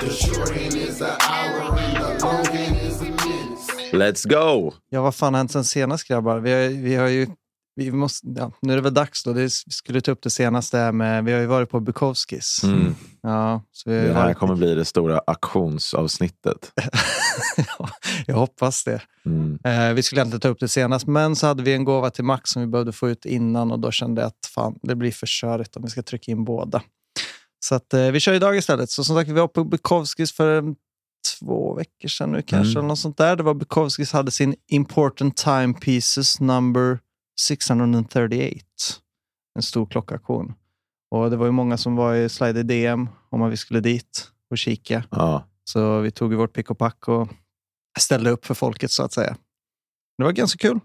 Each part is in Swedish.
The short end is an hour and the long end is a minute. Let's go! Ja, vad fan har hänt sen senast grabbar? Vi har, vi har ju... Vi måste, ja, nu är det väl dags då. Det, vi skulle ta upp det senaste här med... Vi har ju varit på Bukowskis. Mm. Ja, så Det här varit, kommer bli det stora auktionsavsnittet. ja, jag hoppas det. Mm. Eh, vi skulle inte ta upp det senast, men så hade vi en gåva till Max som vi behövde få ut innan och då kände jag att fan, det blir för körigt om vi ska trycka in båda. Så att, eh, vi kör idag istället. Så som sagt, vi var på Bukowskis för eh, två veckor sedan nu kanske. Mm. Eller något sånt där. Det var Bukowskis hade sin Important Time Pieces number 638. En stor klockaktion. Och det var ju många som var i Slider DM om att vi skulle dit och kika. Ja. Så vi tog vårt pick och pack och ställde upp för folket så att säga. Det var ganska kul.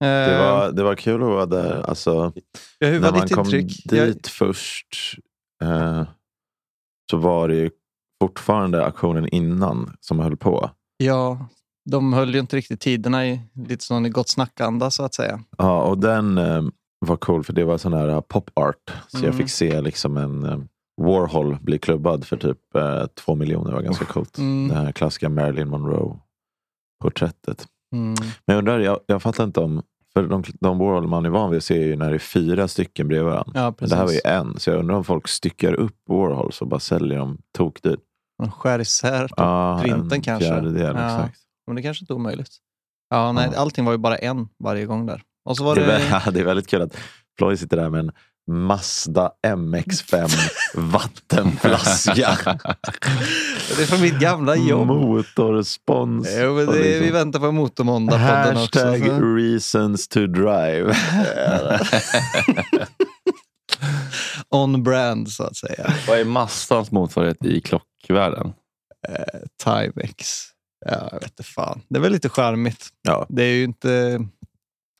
Det, var, det var kul att vara där. Alltså, när man kom intryck? dit Jag, först eh, så var det ju fortfarande aktionen innan som höll på. ja, de höll ju inte riktigt tiderna i lite sån i gott snackanda så att säga. Ja, och den eh, var cool för det var sån här uh, pop art. Så jag Mm. fick se liksom en eh, Warhol bli klubbad för typ eh, två miljoner. Det var ganska coolt. Mm. Det här klassiska Marilyn Monroe-porträttet. Mm. Men jag undrar, jag, jag fattar inte om... För de, de Warhol man är van vid att se är ju när det är fyra stycken bredvid varandra. Ja, Men det här var ju en. Så jag undrar om folk styckar upp Warhols och bara säljer dem tokdyrt. De skär isär på Ja, printen en kanske. fjärdedel, ja. exakt. Men det kanske inte är omöjligt. Ja, nej, Ja. Allting var ju bara en varje gång där. Och så var Det det... är, det är väldigt kul att Floyd sitter där med en Mazda MX5 vattenflaska. det är från mitt gamla jobb. Motorspons. Jo, men det, liksom- Vi väntar på Motormåndag-podden också. Hashtag så- reasons to drive. On brand så att säga. Vad är Mazdans motsvarighet i klockvärlden? Eh, Timex. Ja, jag vet inte fan. Det är väl lite charmigt. Ja. Det är ju inte...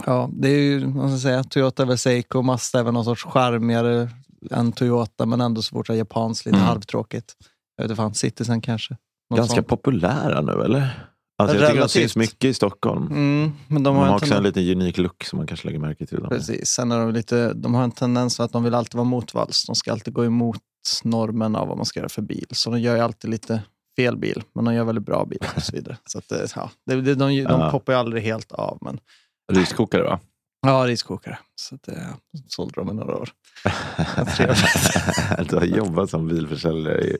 Ja, det är ju, vad ska säga, Toyota väl Seiko och Mazda är väl någon sorts charmigare än Toyota, men ändå så fort det är japanskt, lite Mm. halvtråkigt. Jag vet inte fan, Citizen kanske. Något Ganska sånt. populära nu eller? Alltså, jag tycker de Relativt. syns mycket i Stockholm. Mm, men de De har, har en också en tendens, liten unik look som man kanske lägger märke till. Dem. precis. Sen är de, lite, de har en tendens att de vill alltid vara motvalls. De ska alltid gå emot normen av vad man ska göra för bil. Så de gör ju alltid lite fel bil, men de gör väldigt bra bil och så vidare. Så att, det- ja, det, de, de Ja. poppar ju aldrig helt av. Men, Riskokare va? ja, riskokare. Så att, det sålde de i några år. Du har jobbat som bilförsäljare.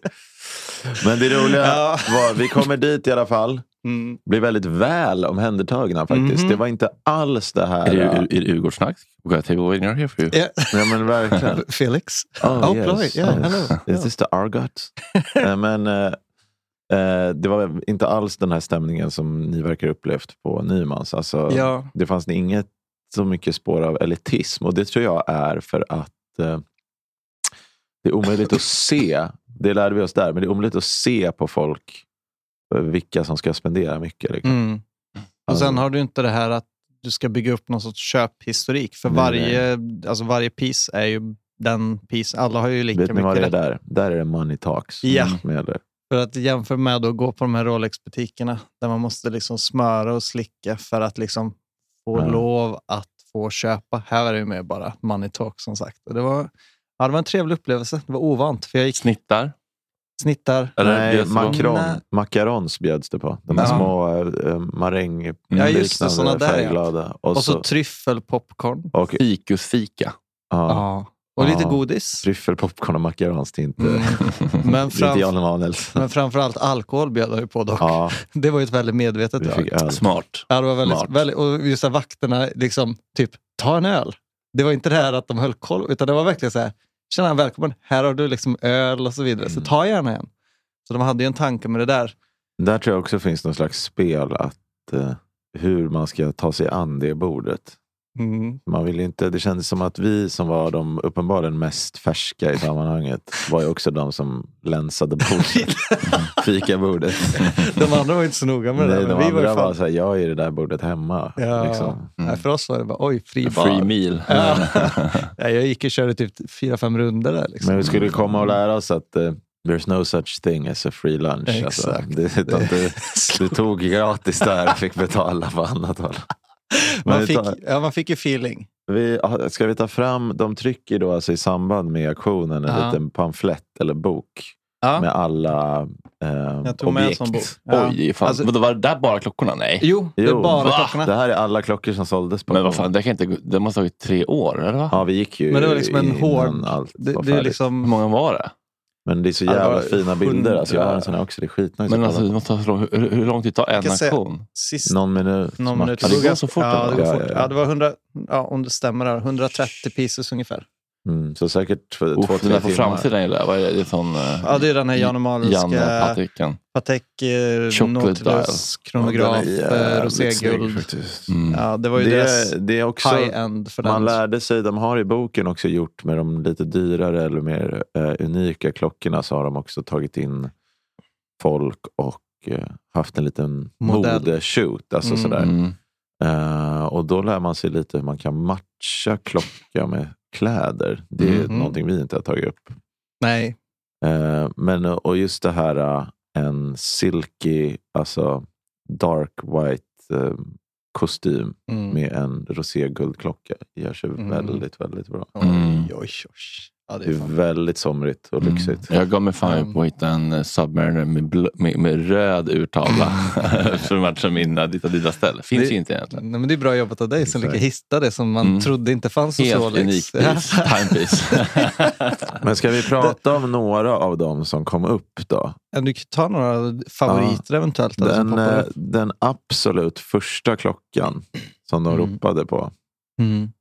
Men det roliga Ja. var, vi kommer dit i alla fall. Mm. Blir väldigt väl omhändertagna faktiskt. Mhm. Det var inte alls det här. Är det, är det Djurgårdssnack? What I take what you're here for you? Yeah. Ja, men verkligen. Felix? Oh, Oh, yes. Ploy. Yeah, Oh, hello. Is this the Argot? Eh, men eh, eh, det var inte alls den här stämningen som ni verkar ha upplevt på Nymans. Alltså, Ja. Det fanns inget så mycket spår av elitism och det tror jag är för att eh, det är omöjligt att se. Det lärde vi oss där, men det är omöjligt att se på folk eh, vilka som ska spendera mycket. Liksom. Mm. Och sen har du inte det här att du ska bygga upp någon sorts köphistorik. För Nej, varje, alltså varje piece är ju den piece. Alla har ju lika Vet ni mycket vad det är där? Där är det money talks. Ja. gäller. För att jämföra med att gå på de här Rolex-butikerna där man måste liksom smöra och slicka för att liksom få Ja. lov att få köpa. Här är det ju mer bara money talk som sagt. Och det, var, ja, det var en trevlig upplevelse. Det var ovant. För jag gick Snittar? snittar. Eller Nej, Nej. macarons bjöds det på. De Ja. små äh, maräng Ja, just det, såna där, ja. färgglada. Och, Och så så, tryffelpopcorn. och, Fikusfika. ja, Ja. Och lite godis. Tryffel, popcorn och macarons till inte, Mm. Men, är inte Jan men framförallt alkohol bjöd ju på dock. Ja, Det var ju ett väldigt medvetet drag. Smart. Ja, det var väldigt, Smart. väldigt, och just att vakterna liksom, typ, ta en öl. Det var inte det här att de höll koll, utan det var verkligen så här, tjena välkommen, här har du liksom öl och så vidare, så Mm. ta gärna en. Så de hade ju en tanke med det där. Där tror jag också finns någon slags spel att eh, hur man ska ta sig an det bordet. Mm. Man vill inte, det kändes som att vi som var de uppenbarligen mest färska i sammanhanget var ju också de som länsade bordet. Fikabordet. De andra var ju inte så noga med det Nej, där, de vi var andra fan... var såhär, jag är i det där bordet hemma. Ja. Liksom. Nej, för oss var det bara, oj, fri bar. Free meal. Ja. Ja, jag gick och körde typ fyra, fem runder där. Liksom. Men vi skulle komma och lära oss att eh, there's no such thing as a free lunch. Alltså, Exakt. det, utan det, du tog gratis där och fick betala på annat håll. Man, fick, ja, man fick ju feeling. Vi, ska vi ta fram, de trycker då alltså i samband med auktionen en Ja. liten pamflett eller bok Ja. med alla eh, Jag tog med en objekt. sån bok. Ja. Oj, fan. Alltså- var det där bara klockorna? Nej. Jo, det är bara va? klockorna. Det här är alla klockor som såldes på Men vad fan, det, kan inte, det måste ha tagit tre år, eller? Va? Ja, vi gick ju Men det var liksom en hård... Det, det är färdigt. Hur liksom... många var det? Men det är så jävla var fina bilder. Alltså, jag har en sån här också. Det är skitnice Men alltså, måste hur, hur lång tid tar en auktion? Sist, Någon minut. någon minut. Ja, det går så fort Ja, det, går fort. ja, ja. ja, det var 100, ja, om det stämmer, där, 130 pieces ungefär. Mm, så säkert för Uff, två, den tre timmar. framsidan gillar jag. Vad är det? det är sån, eh, Ja, det är den här Jan Emanuelska Janne Patricken. Patek eh, Nautilus kronograf, Ja, den är eh, roséguld. Mm. Ja, det var ju deras Det, det är också, high-end för den. man lärde sig, de har i boken också gjort med de lite dyrare eller mer eh, unika klockorna så har de också tagit in folk och eh, haft en liten Modell. modeshoot. Alltså Mm. sådär. Eh, och då lär man sig lite hur man kan matcha klocka med kläder. Det är Mhm. någonting vi inte har tagit upp. Nej, Eh, men och just det här eh, en silky, alltså dark white eh, kostym mm. med en roséguldklocka gör sig Mm. väldigt, väldigt bra. Mm. oj, oj, oj. Ja, det Det är är fan. väldigt somrigt och Mm. lyxigt. Jag gav mig fan Mm. på att hitta en eh, Submariner med, bl- med, med röd urtavla för att matcha min Adidas-ställ. Finns Det- ju inte egentligen. Nej, men det är bra jobbat av dig som lyckas hitta det som man Mm. trodde inte fanns hos Helt unikt piece. timepiece. Men ska vi prata om några av dem som kom upp då? Ja, Du kan ta några favoriter eventuellt. eller som Den, eh, den absolut första klockan som de Mm. ropade på Mm.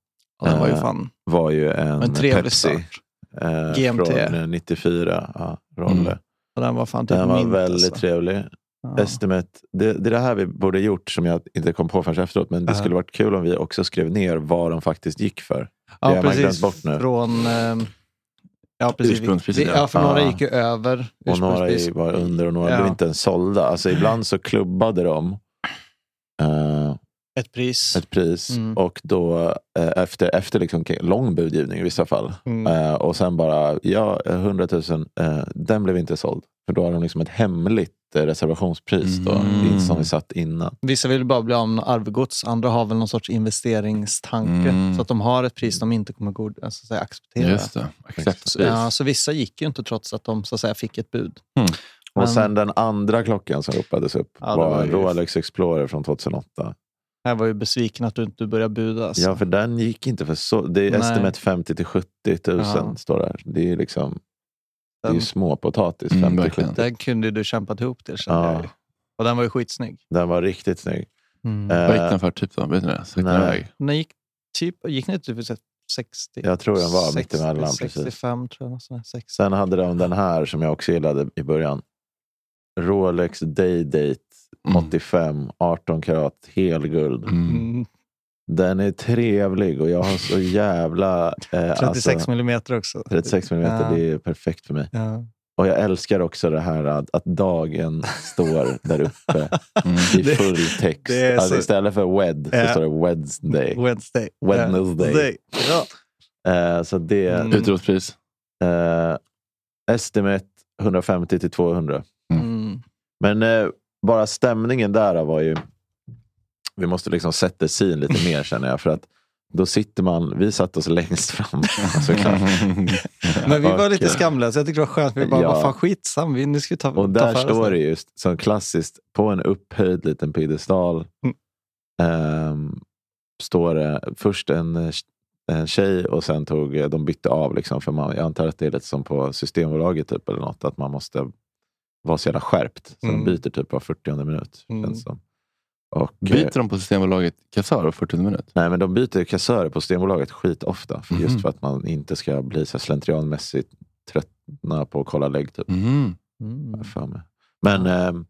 Ja, den var ju eh, fan var ju en, en Pepsi start. Eh, GMT. från eh, 94. Ja, Rolle. Mm. Och den var fan typ Den var mint, väldigt alltså. trevlig. Ja. Estimate, det, det är det här vi borde gjort som jag inte kom på förrän efteråt. Men det Ja. skulle varit kul om vi också skrev ner vad de faktiskt gick för. Det Ja, har man precis. glömt bort nu. Från... ehm, Ja, precis. Ursprungspriset, ja. För några Ja. gick ju över. Och några var under och några Ja. blev inte ens sålda. Alltså ibland så klubbade de eh, Ett pris. ett pris Mm. och då eh, efter, efter liksom, lång budgivning i vissa fall. Mm. Eh, och sen bara, ja, 100 000, eh, den blev inte såld. För då har de liksom ett hemligt eh, reservationspris då, Mm. som vi satt innan. Vissa vill bara bli av med arvegods, andra har väl någon sorts investeringstanke. Mm. Så att de har ett pris de inte kommer god, alltså, så att säga, acceptera. Just det. Så, ja, så vissa gick ju inte trots att de så att säga, fick ett bud. Och Men- sen den andra klockan som ropades upp Ja, var, var en Rolex Explorer från 2008. Jag var ju besviken att du inte började buda. Alltså. Ja, för den gick inte för så. Det är Nej. estimat 50 till 70 000 Ja. står där. Det är liksom det är ju den, småpotatis. Mm, 50 verkligen. 70. den kunde du kämpat ihop till Ja. jag. Och den var ju skitsnygg. Den var riktigt snygg. Mm. Eh, Vad gick den för typ då? Vet ni det? Nej. gick den. Den gick, typ, gick till typ 60? Jag tror den var 60, mittemellan, precis. 65 tror jag. något sånt där, 60. Sen hade de den här som jag också gillade i början. Rolex Day-Date Mm. 85, 18 karat, helguld. Mm. Mm. Den är trevlig och jag har så jävla... Eh, 36 alltså, millimeter också. 36 mm, Ja. det är perfekt för mig. Ja. Och jag älskar också det här att, att dagen står där uppe Mm. i Det- full text. det är alltså så- istället för wed så Ja. står det Wednesday. Wednesday. Wednesday. Ja. Eh, så det... Mm. Utropspris. Eh, estimate 150 till 200. Mm. Men eh, bara stämningen där var ju... Vi måste liksom sätta scene lite mer känner jag. För att då sitter man... Vi satt oss längst fram såklart. Men vi var Och, lite skamliga, så jag tyckte det var skönt. Vi bara, Ja. vad fan skitsam, vi, nu ska vi ta Och ta där står det just som klassiskt på en upphöjd liten piedestal. Mm. ehm, står det först en, en tjej och sen tog de bytte av. Liksom, för man, jag antar att det är lite som på Systembolaget typ, eller något. Att man måste vara så jävla skärpt. Så Mm. de byter typ var 40 minut. Mm. Känns som. Och, eh, Byter de på Systembolaget kassör och 40 minut? Nej, men de byter kassörer på Systembolaget skitofta. För Mhm. Just för att man inte ska bli så slentrianmässigt tröttna på att kolla lägg. Typ, Mm. Mm. för mig. Men, ehm,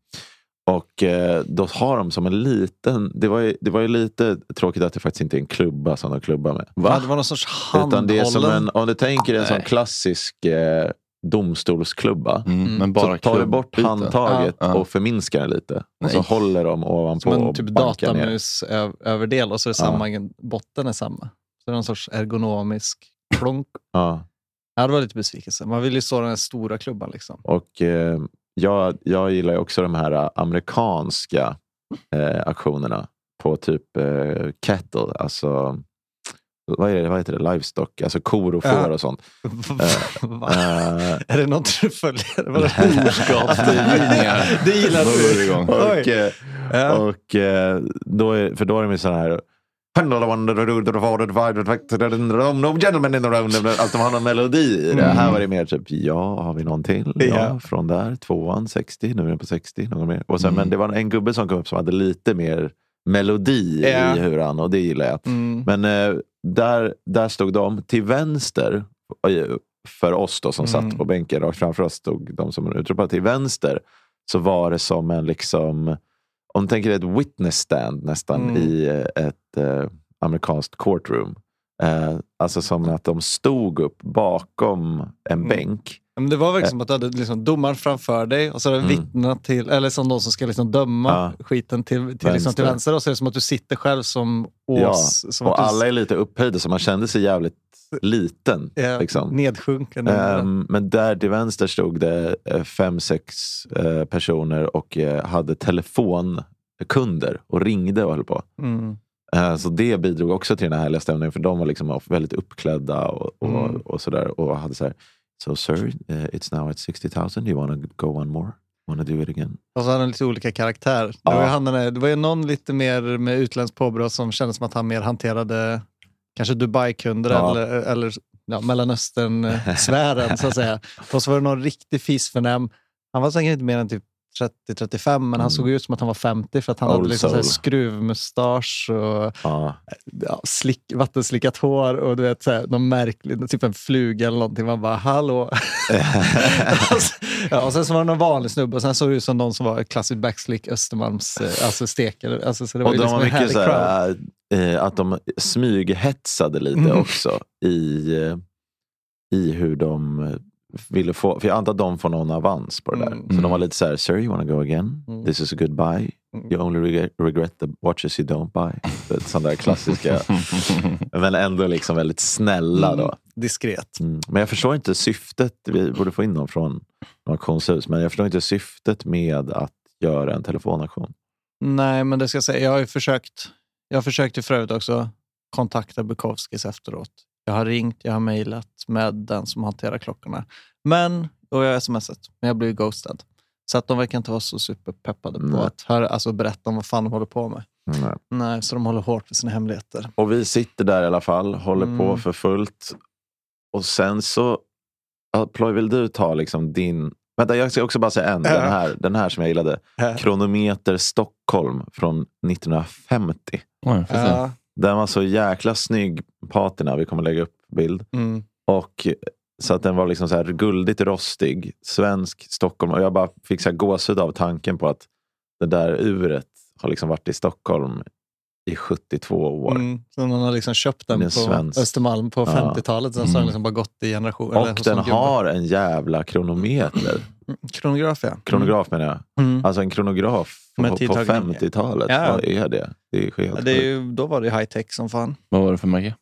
och eh, då har de som en liten... Det var, ju, det var ju lite tråkigt att det faktiskt inte är en klubba som de klubbar med. Ja, det var någon sorts handhållen... Utan det är som en, om du tänker en sån klassisk eh, domstolsklubba. Mm. Mm. Men bara så tar du bort handtaget Ja. och förminskar den lite. Och Nej. så håller de ovanpå Som en och typ bankar ner. datamus-överdel och så är Ja. samma, botten är samma. Så det är någon sorts ergonomisk klonk. Ja. Ja, det var lite besvikelse. Man vill ju stå i den här stora klubban. Liksom. Och eh, jag, jag gillar ju också de här eh, amerikanska eh, aktionerna på typ eh, cattle, alltså vad, är det, vad heter det? Livestock, alltså kor och får och sånt. Va? Eh, Är det något du följer? Var det. Det gillar det du. och eh, och eh, då är, för då är de ju så här gentlemen in the room. Alltså de har någon melodi i det. Mm. Här var det mer typ, ja, har vi någon till? Ja, från där. Tvåan, 60. Nu är den på 60. Någon mer. Och sen, Mm. Men det var en gubbe som kom upp som hade lite mer melodi Ja. i hur han, och det gillar jag. Mm. Men eh, där, där stod de till vänster eh, för oss då som Mm. satt på bänken. Och framför oss stod de som utropade till vänster. Så var det som en liksom, om du tänker dig ett witness stand nästan Mm. i eh, ett eh, amerikanskt courtroom. Eh, alltså som att de stod upp bakom en Mm. bänk. Men det var verkligen som att du hade liksom domaren framför dig och så är det Mm. vittnena till, eller som de som ska liksom döma skiten till, till, liksom Vänster. till vänster. Och så är det som att du sitter själv som Ja, ås. som och du alla är lite upphöjda så man kände sig jävligt liten. är liksom. nedsjunken. Ehm, men där till vänster stod det eh, fem, sex eh, personer och eh, hade telefonkunder och ringde och höll på. mm. Eh, så det bidrog också till den här härliga stämningen för de var liksom väldigt uppklädda och, och, Mm. och sådär. Och hade så här, So sir, eh, it's now at 60 000. Do you wanna go one more? Wanna do it again? Och så hade han lite olika karaktär. Det, Ja. var ju han, det var ju någon lite mer med utländskt påbrå som kändes som att han mer hanterade kanske Dubai-kunder Ja. eller, eller ja, Mellanöstern-sfären så att säga. Och så var det någon riktig fisförnäm. Han var säkert inte mer än typ 30-35 men han Mm. såg ut som att han var 50 för att han Old hade liksom så soul. skruvmustasch och Ja. ja, slick, vattenslickat hår och du vet, så här, någon märklig, typ en fluga eller någonting. Man bara, hallå? ja, och sen så var det någon vanlig snubbe och sen såg det ut som någon som var klassisk backslick Östermalms eh, alltså stekare. Alltså, så det var och ju de liksom var mycket så här, eh, att de smyghetsade lite Mm. också i, eh, i hur de ville få, för jag antar att de får någon avans på det där. Mm. Så de var lite så här, sir you wanna go again? Mm. This is a goodbye. Mm. You only regret, regret the watches you don't buy. Sådana där klassiska, men ändå liksom väldigt snälla då. Mm, diskret. Mm. Men jag förstår inte syftet, vi borde få in någon från auktionshus, men jag förstår inte syftet med att göra en telefonaktion. Nej, men det ska jag säga. Jag har ju försökt. Jag försökte för övrigt också kontakta Bukowskis efteråt. Jag har ringt, jag har mejlat med den som hanterar klockorna. Men, och jag har smsat, men jag blev ghostad. Så att de verkar inte vara så superpeppade på Nej. att höra, alltså berätta om vad fan de håller på med. Nej. Nej, så de håller hårt för sina hemligheter. Och vi sitter där i alla fall, håller på Mm. för fullt. Och sen så, Ploy, vill du ta liksom din... Vänta, jag ska också bara säga en. Ja. Den, här, den här som jag gillade. Äh, Kronometer Stockholm från 1950. Oj. Ja, Den var så jäkla snygg, patina. Vi kommer lägga upp bild. mm, Och så att den var liksom så här guldigt rostig. Svensk Stockholm. Och jag bara fick så här gåshud av tanken på att det där uret har liksom varit i Stockholm i 72 år. mm. Så någon har liksom köpt den Den på svensk. Östermalm på Ja. 50-talet. Sen så har den liksom bara gått i generationer. Och den har en jävla kronometer. Mm, Kronograf, ja. Kronograf menar jag. Mm. Alltså en kronograf på, Med på tidtagning. 50-talet. Ja. Vad är det? Det är helt Ja, det är ju, då var det high tech som fan. Vad var det för märke?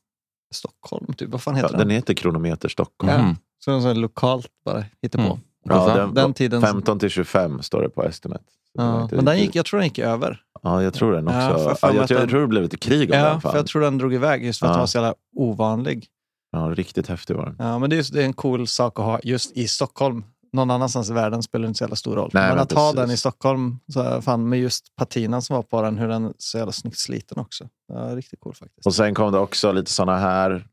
Stockholm, typ. Vad fan ja, heter Den den? heter Kronometer Stockholm. Ja. Mhm. Så den så lokalt bara hittar på. Mm. Ja, den, Den tiden. 15 till 25 står det på Estimate. Ja, men den gick, jag tror den gick över. Ja, jag tror den också. Ja, för Ja, jag tror, jag tror det blev lite krig om Ja, den. för Fan. jag tror den drog iväg just för att Ja. den var så jävla ovanlig. Ja, riktigt häftig var den. Ja, men det är, det är en cool sak att ha just i Stockholm. Någon annanstans i världen spelar inte så jävla stor roll. Nej, men men att ha precis. den i Stockholm, så fan, med just patinan som var på den, hur den så jävla snyggt sliten också. Ja, riktigt cool faktiskt. Och sen kom det också lite såna här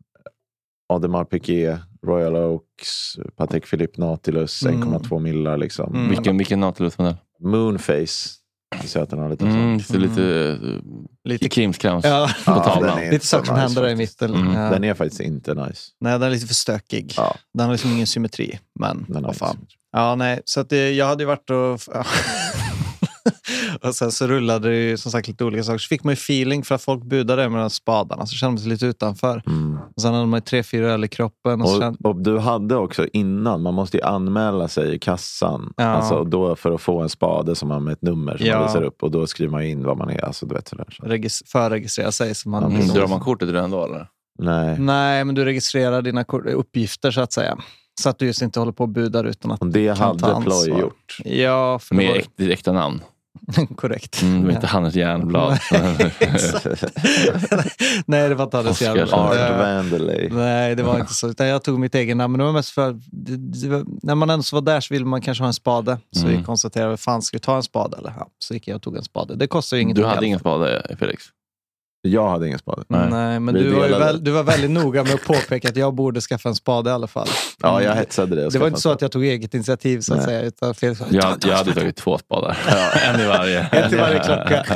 Audemars Piguet, Royal Oaks, Patek Philippe Nautilus, Mm. 1,2 millar. Liksom. Mm. Vilken, vilken Nautilus-modell? Moonface. Har lite Mm, ser lite, Lite- lite krimskrams Ja, på Ja, tavlan. är- lite saker som nice händer där i mitten. Mm. Ja. Den är faktiskt inte nice. Nej, den är lite för stökig. Ja, Den har liksom ingen symmetri. Men vad fan. Ja, nej. Så att det, jag hade ju varit och... Och sen så rullade det ju som sagt lite olika saker. Så fick man ju feeling för att folk budade med de spadarna. Så kände man sig lite utanför. Mm. Och sen hade man ju tre, fyra öl i kroppen. Och så kände, Och, och du hade också innan, man måste ju anmäla sig i kassan. Ja. Alltså, och då för att få en spade som man med ett nummer som Ja. man visar upp. Och då skriver man in vad man är. Alltså, du vet, sådär. Så. regis- förregistrera sig. Så man, Ja, Mm, drar man kortet redan då eller? Nej. Nej, men du registrerar dina kor- uppgifter så att säga. Så att du just inte håller på och budar utan att... Och det Kan ta hade Ploy ansvar. gjort. Ja, för det Med var... äkta, äkta namn. korrekt. Mm, det var Ja. inte Hannes Jernblad. Nej, det var inte jävla... som- Art. Vandelay. Nej, det var inte så. Utan jag tog mitt egen namn. Men det var mest för... Det, det var, när man ens var där så ville man kanske ha en spade. Så Mm. vi konstaterade, fan ska vi ta en spade? Eller? Ja, så gick jag och tog en spade. Det kostar ju ingenting. Du hade ingen spade Felix? Jag hade ingen spade. Nej, Nej. men du var, väl, du var väldigt noga med att påpeka att jag borde skaffa en spade i alla fall. Ja, jag hetsade det. Det var inte så att jag tog eget initiativ så att Nej. säga. Utan Felix sa, Jag, "Ta, ta, jag hade ta, ta." tagit två spadar. en i varje. En till varje klocka.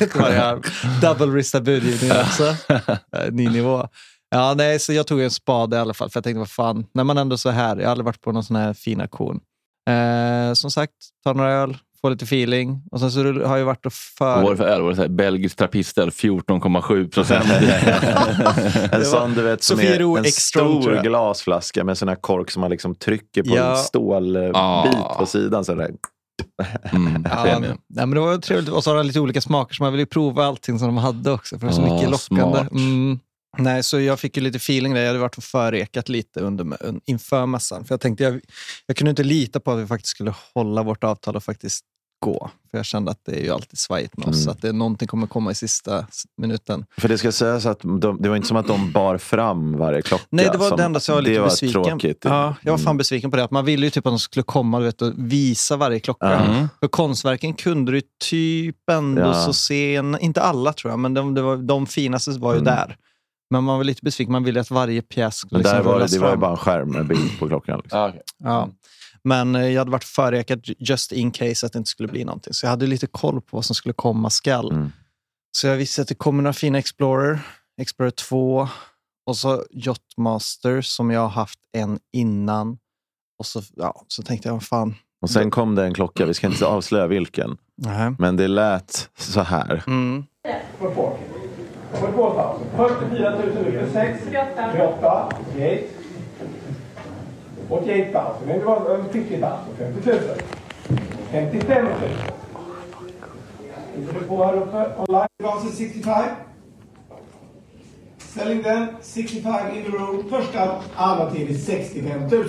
Ett till varje arm. Double-ristad budgivning också. Eh, Ny nivå. Ja, nej, så jag tog en spade i alla fall. För jag tänkte, vad fan, när man ändå så här. Jag har aldrig varit på någon sån här fin auktion. Eh, som sagt, ta några öl, få lite feeling. Och sen så har jag varit och Vad var för... det för öl? Var det så här, belgisk trappistöl 14,7 procent? En sån du vet som Sofiero är en stor glasflaska med sån här kork som man liksom trycker på Ja. en stålbit Ah. på sidan. Så där. Mm, Ja, nej, men det var trevligt. Och så har de lite olika smaker, så man ville ju prova allting som de hade också. För det var så Ah, mycket lockande. Mm. Nej, så jag fick ju lite feeling där. Jag hade varit och förrekat lite under, inför mässan. För jag tänkte, jag, jag kunde inte lita på att vi faktiskt skulle hålla vårt avtal och faktiskt gå. För jag kände att det är ju alltid svajigt med oss. Mm. Att det någonting kommer komma i sista minuten. För det ska sägas att de, det var inte som att de bar fram varje klocka. Nej, det var som, det enda som jag var lite var besviken tråkigt. Ja, jag var fan Mm. besviken på det. Att man ville ju typ att de skulle komma du vet, och visa varje klocka. Mm. För konstverken kunde du typ ändå Ja. så se, en, inte alla tror jag, men de, det var, de finaste var ju Mm. där. Men man var lite besviken, man ville att varje pjäs skulle Men där liksom var det, var ju bara en skärm med bild på klockan. Liksom. Ah, okej. Ja. Men eh, jag hade varit förrekad just in case att det inte skulle bli någonting. Så jag hade lite koll på vad som skulle komma skall. Mm. Så jag visste att det kommer några fina Explorer, Explorer 2 och så Yachtmaster som jag har haft en innan. Och så, ja, så tänkte jag, vad fan. Och sen kom det en klocka, vi ska inte avslöja vilken. Nej. Men det lät så här. Mm. Report. 42 000. 44 000 nu. 6. 48. 88. 88 000. Det var en 50 000. 50 000. 55 000. Ligger du på här uppe? Online. Gasen 65. Selling den. 65 in the room. Första alternativ är 65 000.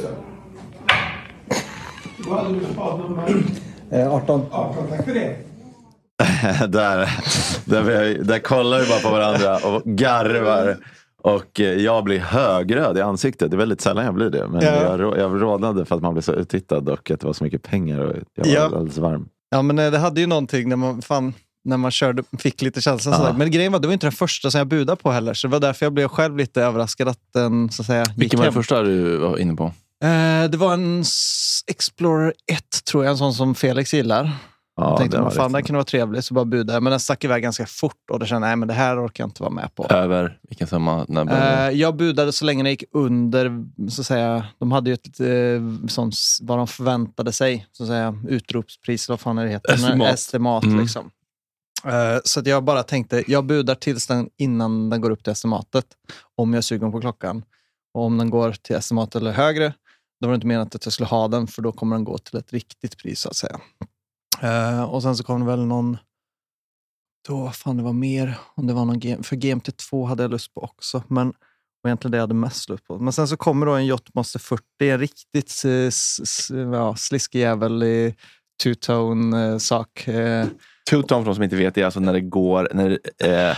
Vad hade du för spadnummer? 18. 18. Tack för det. där, där, där kollar vi bara på varandra och garvar. Och eh, jag blir högröd i ansiktet. Det är väldigt sällan jag blir det. Men Ja. jag, jag rådnade för att man blev så uttittad och att det var så mycket pengar. Och jag var Ja. alldeles varm. Ja, men eh, det hade ju någonting när man, fan, när man körde, fick lite känsla. Ja. sådär. Men grejen var, det var inte den första som jag budade på heller. Så det var därför jag blev själv lite överraskad att den så att säga, gick Vilken var den första du var inne på? Eh, det var en Explorer 1, tror jag. En sån som Felix gillar. Ja, jag tänkte, vad var fan, riktigt- kunde vara trevlig. Så bara budade. Men den stack iväg ganska fort och då kände jag, nej men det här orkar jag inte vara med på. Över vilken summa? När Eh, jag budade så länge det gick under, så att säga, de hade ju ett eh, sånt, vad de förväntade sig, så att säga, utropspris, vad fan det heter? Estimat. Estimat Mm. liksom. Eh, så att jag bara tänkte, jag budar tills den, innan den går upp till estimatet, om jag är sugen på klockan. Och om den går till estimat eller högre, då var det inte menat att jag skulle ha den, för då kommer den gå till ett riktigt pris, så att säga. Eh, och sen så kom det väl någon, då, vad fan det var mer, om det var någon, game, för GMT2 hade jag lust på också, men och egentligen det jag hade mest lust på. Men sen så kommer då en Jotmaster 40, en riktigt s- s- ja, sliskig jävel i two-tone-sak. Eh, eh, Two-tone för de som inte vet, det är alltså när det går... När, eh,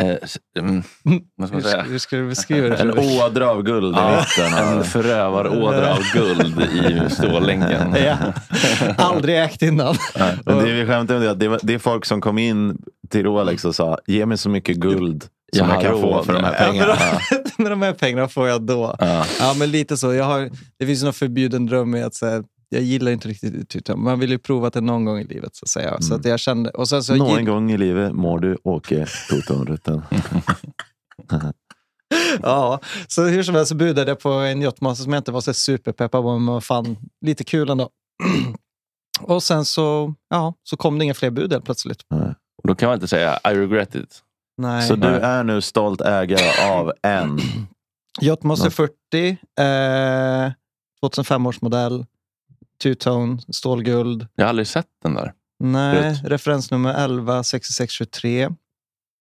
eh, mm, hur, säga? hur ska du beskriva det? En ådra av guld i mitten. en förövarådra av guld i stålänken. Ja. Aldrig ägt innan. Men det vi skämtar om det, det, var, det är folk som kom in till Rolex och sa ge mig så mycket guld Som Jag jag kan få för de med. här pengarna. Ja. med de här pengarna får jag då. Ja. Ja, men lite så. Jag har, det finns någon förbjuden dröm i att säga, jag gillar inte riktigt tutan. Man vill ju prova det någon gång i livet. Så att säga. Så att jag kände, och sen så Någon gill- gång i livet må du åka Totonrutten. Ja, så hur som helst så budade jag på en yachtmaster som jag inte var så superpeppad på, men fan lite kul ändå. Och sen så, ja, så kom det inga fler bud helt plötsligt. Och Då kan man inte säga I regret it. Nej. Så du är nu stolt ägare av en. Yachtmaster 40, eh, 2005 års modell, two-tone, stålguld. Jag har aldrig sett den där. Nej, Rätt. referensnummer 11 6623.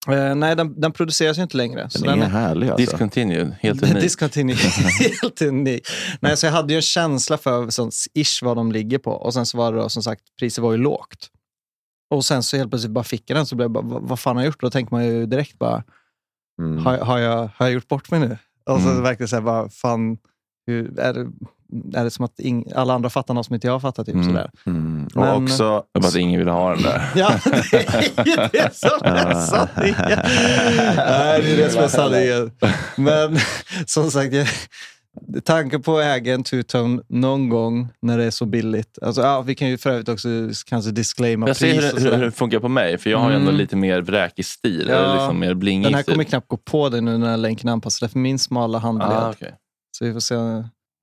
Eh, nej, den, den produceras ju inte längre. så Den är härlig alltså. Discontinued. Helt unik. Discontinued. Helt unik. Nej, så jag hade ju en känsla för sånt, ish vad de ligger på. Och sen så var det då, som sagt, priset var ju lågt. Och sen så helt plötsligt bara fick jag den så blev jag bara, vad, vad fan har jag gjort? Då tänker man ju direkt bara, Mm. har, har, jag, har jag gjort bort mig nu? Och så Mm. verkligen så här, bara, fan, hur, är, det, är det som att ing, alla andra fattar något som inte jag fattar? Typ, Mm. sådär. Mm. Och Men- också... Var att ingen ville ha den där. Ja, det är det som är sanningen. Nej, det är det som är sanningen. Men som sagt, jag, tanken på att äga en two-tone någon gång när det är så billigt. Alltså, ja, vi kan ju för övrigt också kanske disclaima Jag ser pris hur, och hur, hur sådär. det funkar på mig, för jag har ju ändå Mm. lite mer vräkig stil. Ja. Eller liksom mer Den här stil. kommer knappt gå på dig nu när länken är anpassad för min smala handled. ah, okej. Så vi får se.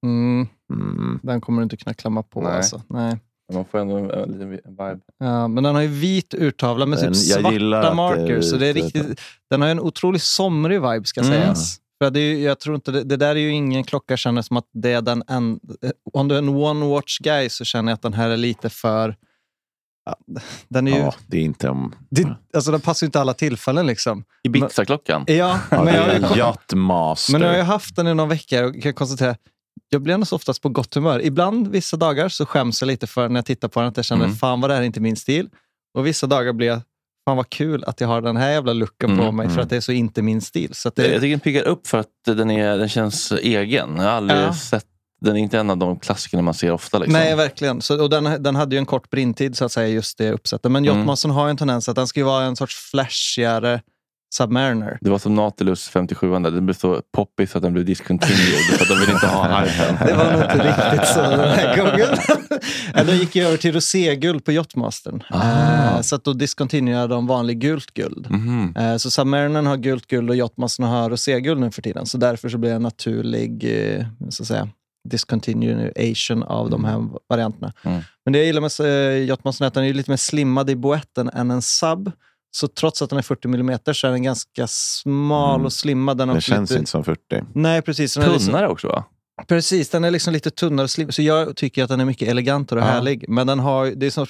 Mm, Mm. den kommer du inte kunna klamma på. Nej. Alltså. Nej. Man får ändå en, en liten vibe. Ja, men den har ju vit urtavla med Den- typ jag gillar svarta är markers. Så det är vit, riktigt, den har ju en otroligt somrig vibe ska Mm. sägas. För det, är, ju- jag tror inte, det, det där är ju ingen klocka känner som att det är den en, Om du är en one watch guy så känner jag att den här är lite för... Ja, den är ju... Ja, det är inte om... Det, alltså den passar ju inte alla tillfällen liksom. Ibiza-klockan. Ja, Ja, men, det jag, ju men nu har jag haft den i några veckor och kan konstatera jag blir så oftast på gott humör. Ibland, vissa dagar, så skäms jag lite för när jag tittar på den att jag känner Mm. fan vad det här är inte min stil. Och vissa dagar blir jag fan vad kul att jag har den här jävla looken på Mm, mig för att det är så inte min stil. Så att Jag det, tycker den piggar upp för att den, är, den känns egen. Jag har aldrig Ja. sett den är inte en av de klassikerna man ser ofta. Liksom. Nej, verkligen. Så, och den, den hade ju en kort brintid, så att säga, just det uppsättet. Men Mm. Yachtmastern har ju en tendens att den ska vara en sorts flashigare Submariner. Det var som Nautilus 57, den blev så poppig så att den blev discontinued. för att de ville inte ha hypen. Det var nog inte riktigt så den här gången. Eller gick jag över till roséguld på Yachtmastern. Ah. Eh, så att då discontinuerade de vanlig gult guld. Mhm. Eh, Så Submarinern har gult guld och Yachtmastern har roséguld nu för tiden. Så därför så blir det en naturlig eh, så att säga, discontinuation av de här varianterna. Mm. Men det jag gillar med Yachtmastern är att den är lite mer slimmad i boetten än en sub. Så trots att den är 40 mm så är den ganska smal Mm. och slimmad. Den också känns lite... inte som 40. Nej, precis. Den är liksom- Tunnare också va? Precis, den är liksom lite tunnare och slim. Så jag tycker att den är mycket elegantare och Ja. härlig. Men den har, det är, så,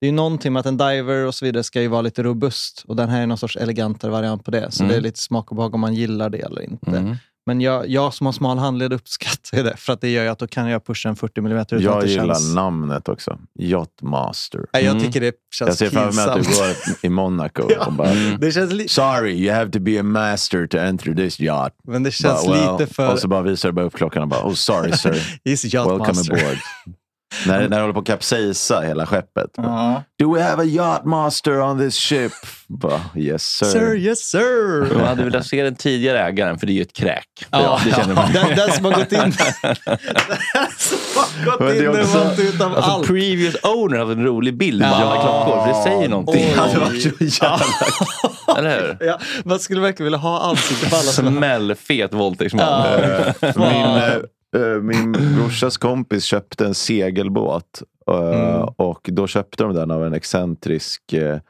det är någonting med att en diver och så vidare ska ju vara lite robust. Och den här är någon sorts elegantare variant på det. Så Mm. det är lite smak och behag om man gillar det eller inte. Mm. Men jag, jag som har smal handled uppskattar det. För att det gör ju att då kan jag pusha en 40 mm utan Jag att det gillar känns... namnet också. Yachtmaster. Nej, jag Mm. tycker det känns Jag ser framför mig att du går i Monaco och bara Mm. Det känns li- Sorry, you have to be a master to enter this yacht. men det känns Bara, well, lite för... Och så bara visar du bara upp klockan och bara, oh sorry sir, He's welcome yachtmaster. aboard. När, när det håller på att kapsejsa hela skeppet. Ja. Do we have a yachtmaster on this ship? Bara, yes sir. Sir, yes sir! Man hade velat se den tidigare ägaren, för det är ju ett kräk. Ja, det känner man. den, den som har gått in, den som har gått Men det är in också- och valt ut av Alltså, allt. previous owner hade en rolig bild på alla klockor, för det säger någonting. Det hade varit så jävla Eller hur? Ja, man skulle verkligen vilja ha ansikte på alla Smällfet våldtäktsman. Ja. Min, eh, eh, min brorsas kompis köpte en segelbåt. eh, Mm. Och då köpte de den av en excentrisk eh,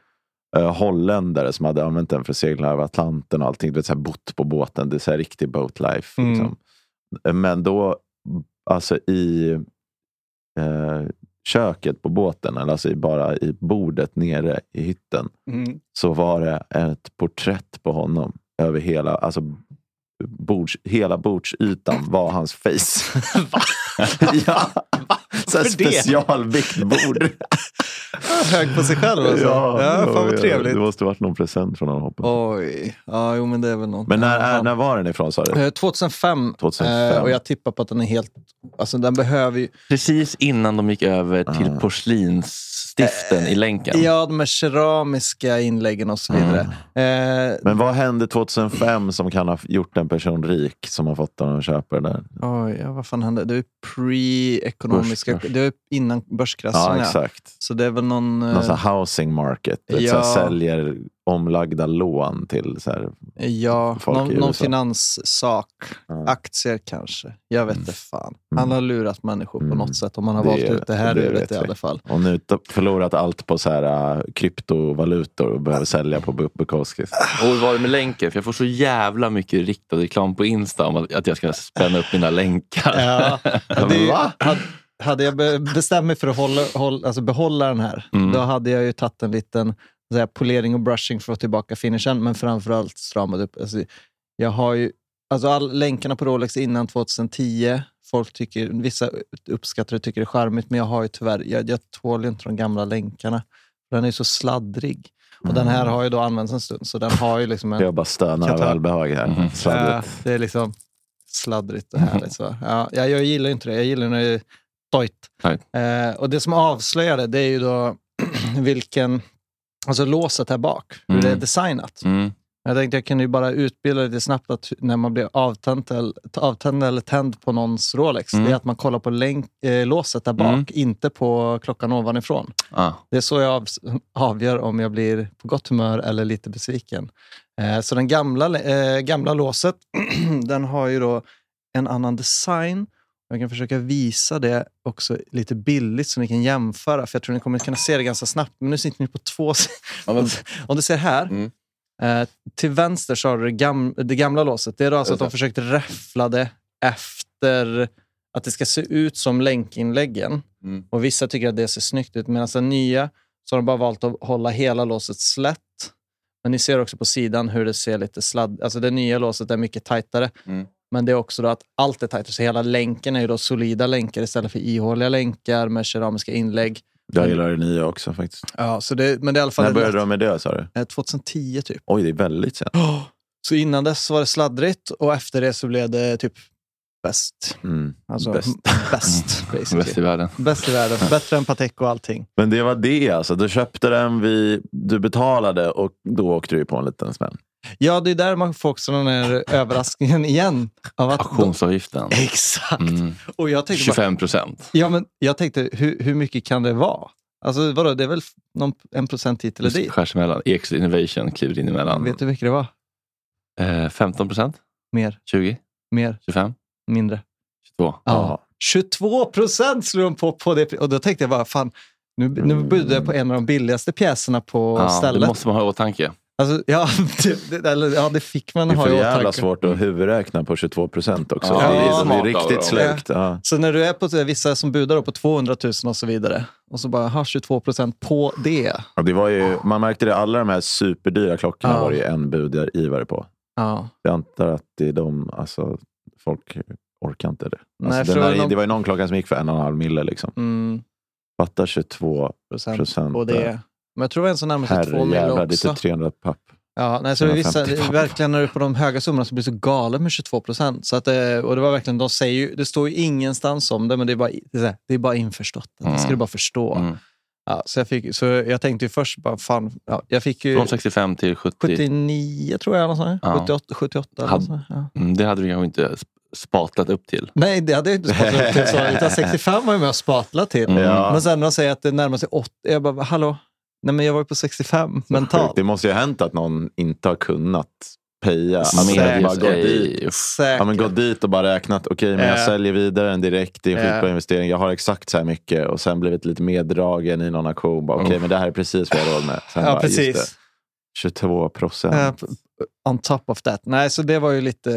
eh, holländare som hade använt den för att segla över Atlanten och allting. Du vet, så här, bott på båten. Det är så här riktig boat life. Mm. Liksom. Eh, Men då, alltså i eh, köket på båten, eller alltså i, bara i bordet nere i hytten, Mm. så var det ett porträtt på honom över hela, alltså bords, hela bordsytan var hans face. ja, så här Varför det? specialvikt bord. Hög på sig själv alltså. Ja, fan vad trevligt. Det måste varit någon present från honom. hoppas. Oj, ja, jo men det är väl något. Men när, är, Ja. när var den ifrån sa du? Eh, 2005, 2005. eh, och jag tippar på att den är helt... Alltså den behöver ju... Precis innan de gick över till Ah. Stiften i länken. Ja, de här keramiska inläggen och så vidare. Eh, Men vad hände 2005 som kan ha gjort en person rik som har fått honom att köpa det där? oj, ja, vad fan hände? Det är pre-ekonomiska... Börskrasch. Det är innan börskraschen. Ja, ja. exakt. Så det är väl någon... eh, Någon sån här housing market. Ja. Ja. Säljer omlagda lån till så här, Ja, folk någon, i någon USA. finanssak. Ja. Aktier kanske. Jag vet inte fan. Han Mm. har lurat människor på Mm. något sätt. Om han har Det- valt ut det här det luret i alla fall. Och nu förlorat allt på så här, äh, kryptovalutor och behöver sälja på Bu- Bukowskis. Och hur var det med länken? För jag får så jävla mycket riktad reklam på Insta om att att jag ska spänna upp mina länkar. Ja, det hade, hade jag be- bestämt mig för att hålla, hålla, alltså behålla den här, Mm. då hade jag ju tagit en liten så här, polering och brushing för att få tillbaka finishen, men framförallt stramat upp. Alltså, jag har ju, alltså all, länkarna på Rolex innan 2010, folk tycker, vissa uppskattar det tycker det är charmigt, men jag har ju tyvärr, jag, jag tål inte de gamla länkarna. Den är så sladdrig. Och den här har ju då använts en stund, så den har ju liksom en... Jag bara stönar av Katar. välbehag här. Mhm. Ja, det är liksom sladdrigt och härligt. Så. Ja, jag, jag gillar inte det. Jag gillar när det är tojt. Eh, och det som avslöjar det, det är ju då vilken... Alltså låset här bak, hur Mm. det är designat. Mm. Jag tänkte jag kunde ju bara utbilda lite snabbt att när man blir avtänd eller, avtänd eller tänd på någons Rolex, Mm. det är att man kollar på länk, eh, låset där bak, Mm. inte på klockan ovanifrån. Ah. Det är så jag av, avgör om jag blir på gott humör eller lite besviken. Eh, så den gamla, eh, gamla låset, den har ju då en annan design. Jag kan försöka visa det också lite billigt så ni kan jämföra, för jag tror ni kommer kunna se det ganska snabbt. Men nu sitter ni på två sidor. Om du ser här, Mm. eh, till vänster så har du det, gam, det gamla låset. Det är då alltså att de försökt räffla det efter att det ska se ut som länkinläggen. Mm. Och Vissa tycker att det ser snyggt ut, medan den nya så har de bara valt att hålla hela låset slätt. Men ni ser också på sidan hur det ser lite sladd... Alltså det nya låset är mycket tajtare. Mm. Men det är också att allt är tajtare, så hela länken är ju då solida länkar istället för ihåliga länkar med keramiska inlägg. Jag gillar det nya också faktiskt. Ja, så det, men det är i alla fall När började de med det sa du? eh, 2010 typ. Oj, det är väldigt sent. Så innan dess var det sladdrigt och efter det så blev det typ bäst. Mm. Alltså Bäst. bäst, Bäst i världen. Bäst i världen. Bättre än Patek och allting. Men det var det alltså. Du köpte den, vi, du betalade och då åkte du på en liten smäll. Ja, det är där man får också den här överraskningen igen. Av att Auktionsavgiften. Exakt. Mm. Och jag tänkte, bara, 25 procent. ja, men jag tänkte hur, hur mycket kan det vara? Alltså vadå, det är väl någon, en procent hit eller dit? Skärs emellan. Ex Innovation kliver in emellan. Vet du hur mycket det var? Eh, 15 procent? Mer, 20? mer, 25? mindre. 22? Ja. 22 procent slog de på, på det. Och då tänkte jag bara, fan, nu, nu budde jag på en av de billigaste pjäserna på Ja, stället. det måste man ha i åtanke. Alltså, ja, det, det, eller, ja, det fick man Det är ha för i jävla åtanke. svårt att huvudräkna på 22 procent också. Ja, det det är är, de är riktigt slögt. Ja. Så när du är på vissa som budar på 200 000 och så vidare och så bara ha 22 procent på det. Det var ju, man märkte det, alla de här superdyra klockorna Ja. var det ju en budgivare på. Ja. Jag antar att det är de, alltså folk orkar inte det. Nej, Alltså, den här, någon- Det var ju någon klocka som gick för en och en halv mille. Liksom. Mm, Fatta 22 procent procent. på det. Men jag tror det var en som närmade sig 2 mil också. typ 300 papp. Ja, nej, så vissa, 150 papp. verkligen när du är på de höga summorna så blir det så galet med 22 procent. Så att, eh, och det var verkligen, de säger ju, det står ju ingenstans om det, men det är bara, det är, bara införstått. Det ska Mm. du bara förstå. Mm. Ja, så, jag fick, så jag tänkte ju först bara, fan, ja, jag fick ju Från 65 till 70. 79 tror jag, något. Ja. 78, 78 eller Hade- något sånt. Ja. Mm, det hade du kanske inte sp- spatlat upp till. Nej, det hade jag inte spatlat upp till. Så, utan 65 var jag med och spatlade till. Mm. Men sen när de säger att det närmar sig 80, jag bara, hallå? Nej, men jag var ju på 65 mentalt. Det måste ju ha hänt att någon inte har kunnat peja. De bara Ej, dit. Säkert. ja, men gått dit och bara räknat. Okej, men jag Ja. säljer vidare den direkt. Det är en Ja. skitbra investering. Jag har exakt så här mycket. Och sen blivit lite meddragen i någon auktion. Okej, Uff. men det här är precis vad jag har råd med. Sen Ja, bara, det, precis. 22 procent. Eh, p- on top of that. Nej, så det var ju lite,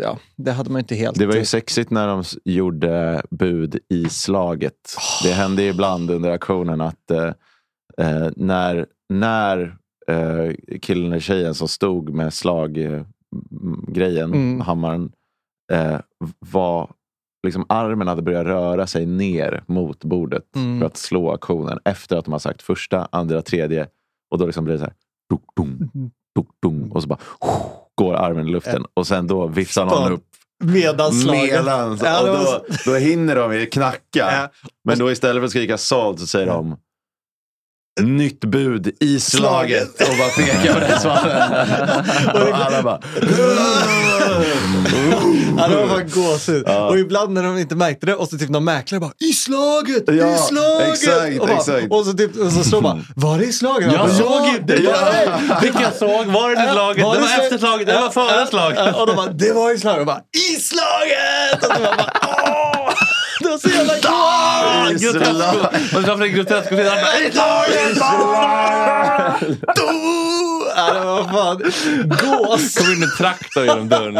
ja, det hade man inte helt... Det var ju sexigt när de gjorde bud i slaget. Det hände ju ibland under auktionen att eh, eh, när, när eh, killen eller tjejen som stod med slaggrejen, Mm. hammaren, eh, var liksom armen hade börjat röra sig ner mot bordet Mm. för att slå auktionen efter att de har sagt första, andra, tredje. Och då liksom blir det så här. Dunk, dunk, dunk, och så bara går armen i luften. Och sen då viftar någon upp. Medans. Ja, det och då, då hinner de knacka. Men då istället för att skrika såld så säger de Nytt bud i slaget och bara pekar på det svaret. Och alla bara... Ja, det var fan gåshud. Och ibland när de inte märkte det och så typ någon mäklare bara i slaget, Ja, i slaget. exakt, och, bara, exakt. och så, typ, och så står bara, var det i slaget? Jag bara, såg ja, inte. Ja. Vilka såg? Var det i slaget? Var Det det var efter slaget. Det var före slaget. Ja, Och de bara, det var i slaget. Och bara, i slaget! Och så bara, var så jävla! I slag. Och framför grotesk och sedan bara, i slaget! Ja, det var fan gås. Kom in en traktor genom dörren.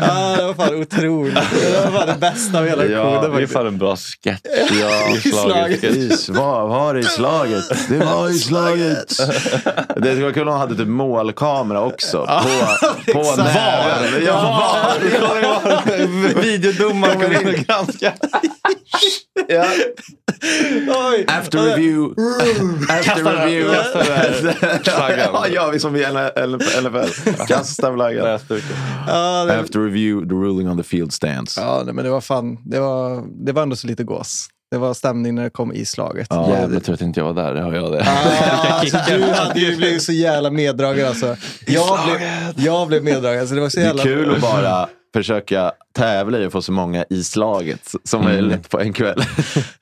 Ja, det var fan otroligt. Det var fan det bästa av hela Ja, auktionen. Det är fan en bra sketch. Ja, I slaget. I, vad var det i slaget? Det var i slaget. Det skulle vara kul om de hade typ målkamera också. På, på näven. Ja, Videodomaren kommer in och granskar. ja. After review. After review. Ja, ja, vi som i NFL. Kasta flaggan. Det, After review, the ruling on the field stands. ja, men det var fan, det var, det var ändå så lite gås. Det var stämning när det kom i slaget. Ja. Jävlar tur att inte jag var där. Har jag det? Ah, alltså, du hade ju blivit så jävla meddragen alltså. Jag blev, jag blev meddragen. Så det var så Det är jävla... kul att bara försöka tävla i att få så många i slaget som möjligt på en kväll.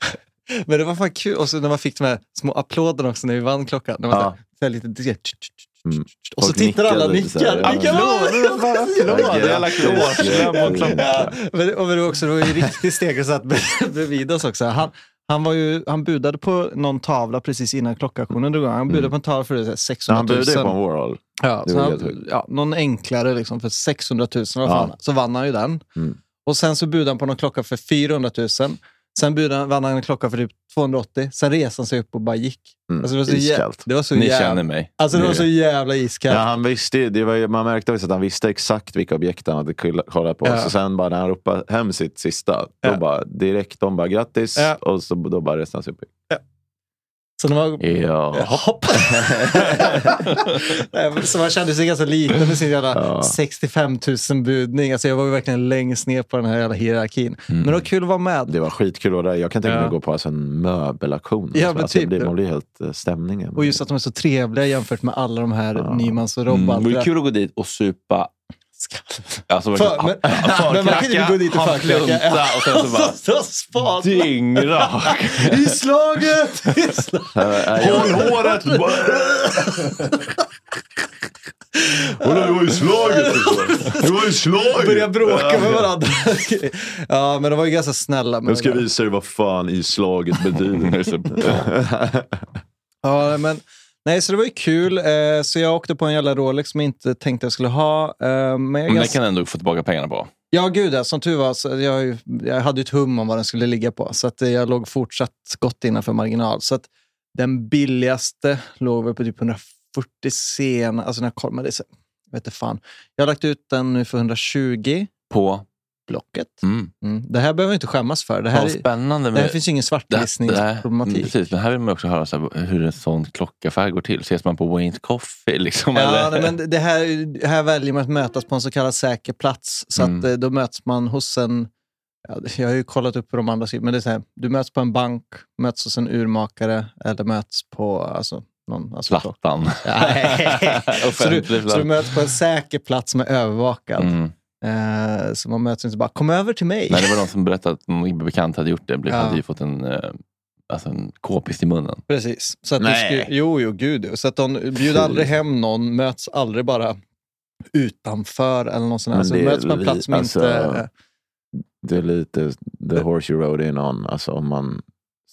Men det var fan kul. Och så när man fick de här små applåderna också när vi vann klockan. När man Ja. så lite, Mm. Och så tittar alla nickar. Ja, Det alla och och var också ju riktigt steg satt bredvid oss också. Han, han, var ju, han budade på någon tavla precis innan klockauktionen drog igång. Han budade på en tavla för det, så här Ja, 600 han 000. budade på en Warhol. Ja, så han, ja, någon enklare liksom för 600 000 vad Ja. fan. Så vann han ju den. Mm. Och sen så budade han på någon klocka för 400 000. Sen budade han, vann han en klocka för typ 280. Sen reste han sig upp och bara gick. Mm. Alltså det var så, jä- Iskallt. det var så Ni jävla, känner mig. Alltså det var så jävla Ja, iskallt. han visste, det var, man märkte visst att han visste exakt vilka objekt han hade kollat på. Ja. Så sen bara när han ropade hem sitt sista, då Ja. bara direkt, de bara grattis. Ja. Och så, då bara reste han sig upp. Så det var, Ja. Hopp! Nej, men så man kände sig ganska liten med sin jävla Ja. 65 000 budning. Alltså jag var ju verkligen längst ner på den här jävla hierarkin. Men det var kul att vara med. Det var skitkul att vara där. Jag kan tänka mig Ja. att gå på alltså, en möbelaktion. Ja, alltså, alltså, typ. det man blir helt uh, stämningen. Och just att de är så trevliga jämfört med alla de här Ja. Nymans och Rob. Mm, det vore kul att gå dit och supa. Alltså, För- men- men man kan ju gå dit och plunta och sen så bara så spat. dyngrak. I slaget! I slaget! Jag- håret! Kolla, det var ju slaget. Det var ju slaget. Börja bråka med varandra. ja, men de var ju ganska snälla. med Jag ska visa dig vad fan i slaget betyder. Ja, men, nej, så det var ju kul. Eh, så jag åkte på en jävla Rolex som jag inte tänkte jag skulle ha. Eh, men Men det kan ändå få tillbaka pengarna på. Ja, gud ja. Som tur var, så jag, jag hade ett hum om vad den skulle ligga på. Så att eh, jag låg fortsatt gott innanför marginal. Så att den billigaste låg väl på typ 140 sen. Alltså när jag kollade, jag vet inte fan. Jag har lagt ut den nu för 120 På? Blocket. Mm. Mm. Det här behöver jag inte skämmas för. Det här, är- spännande. det här finns ingen svartlistningsproblematik. mm, Precis, men här vill man också höra så här, hur en sån klockaffär går till. Ses man på Wayne Coffee? Liksom, Ja, nej, men det här, här väljer man att mötas på en så kallad säker plats. Så Mm. att, eh, då möts man hos en... Ja, jag har ju kollat upp på de andra sidorna, men det är så här, du möts på en bank, möts hos en urmakare eller möts på alltså, någon... Alltså, Plattan. Så, du, så du möts på en säker plats som är övervakad. Eh, så man möts inte bara, kom över till mig. Nej, det var någon som berättade att någon bekant hade gjort det. Blev, Ja. hade ju fått en, eh, alltså en k-pist i munnen. Precis. Så att du Nej. skulle, jo, jo, gud. Så att de bjuder aldrig hem någon, möts aldrig bara utanför eller något sånt Så möts på en plats som alltså- inte... Det är lite the horse you rode in on. Alltså om man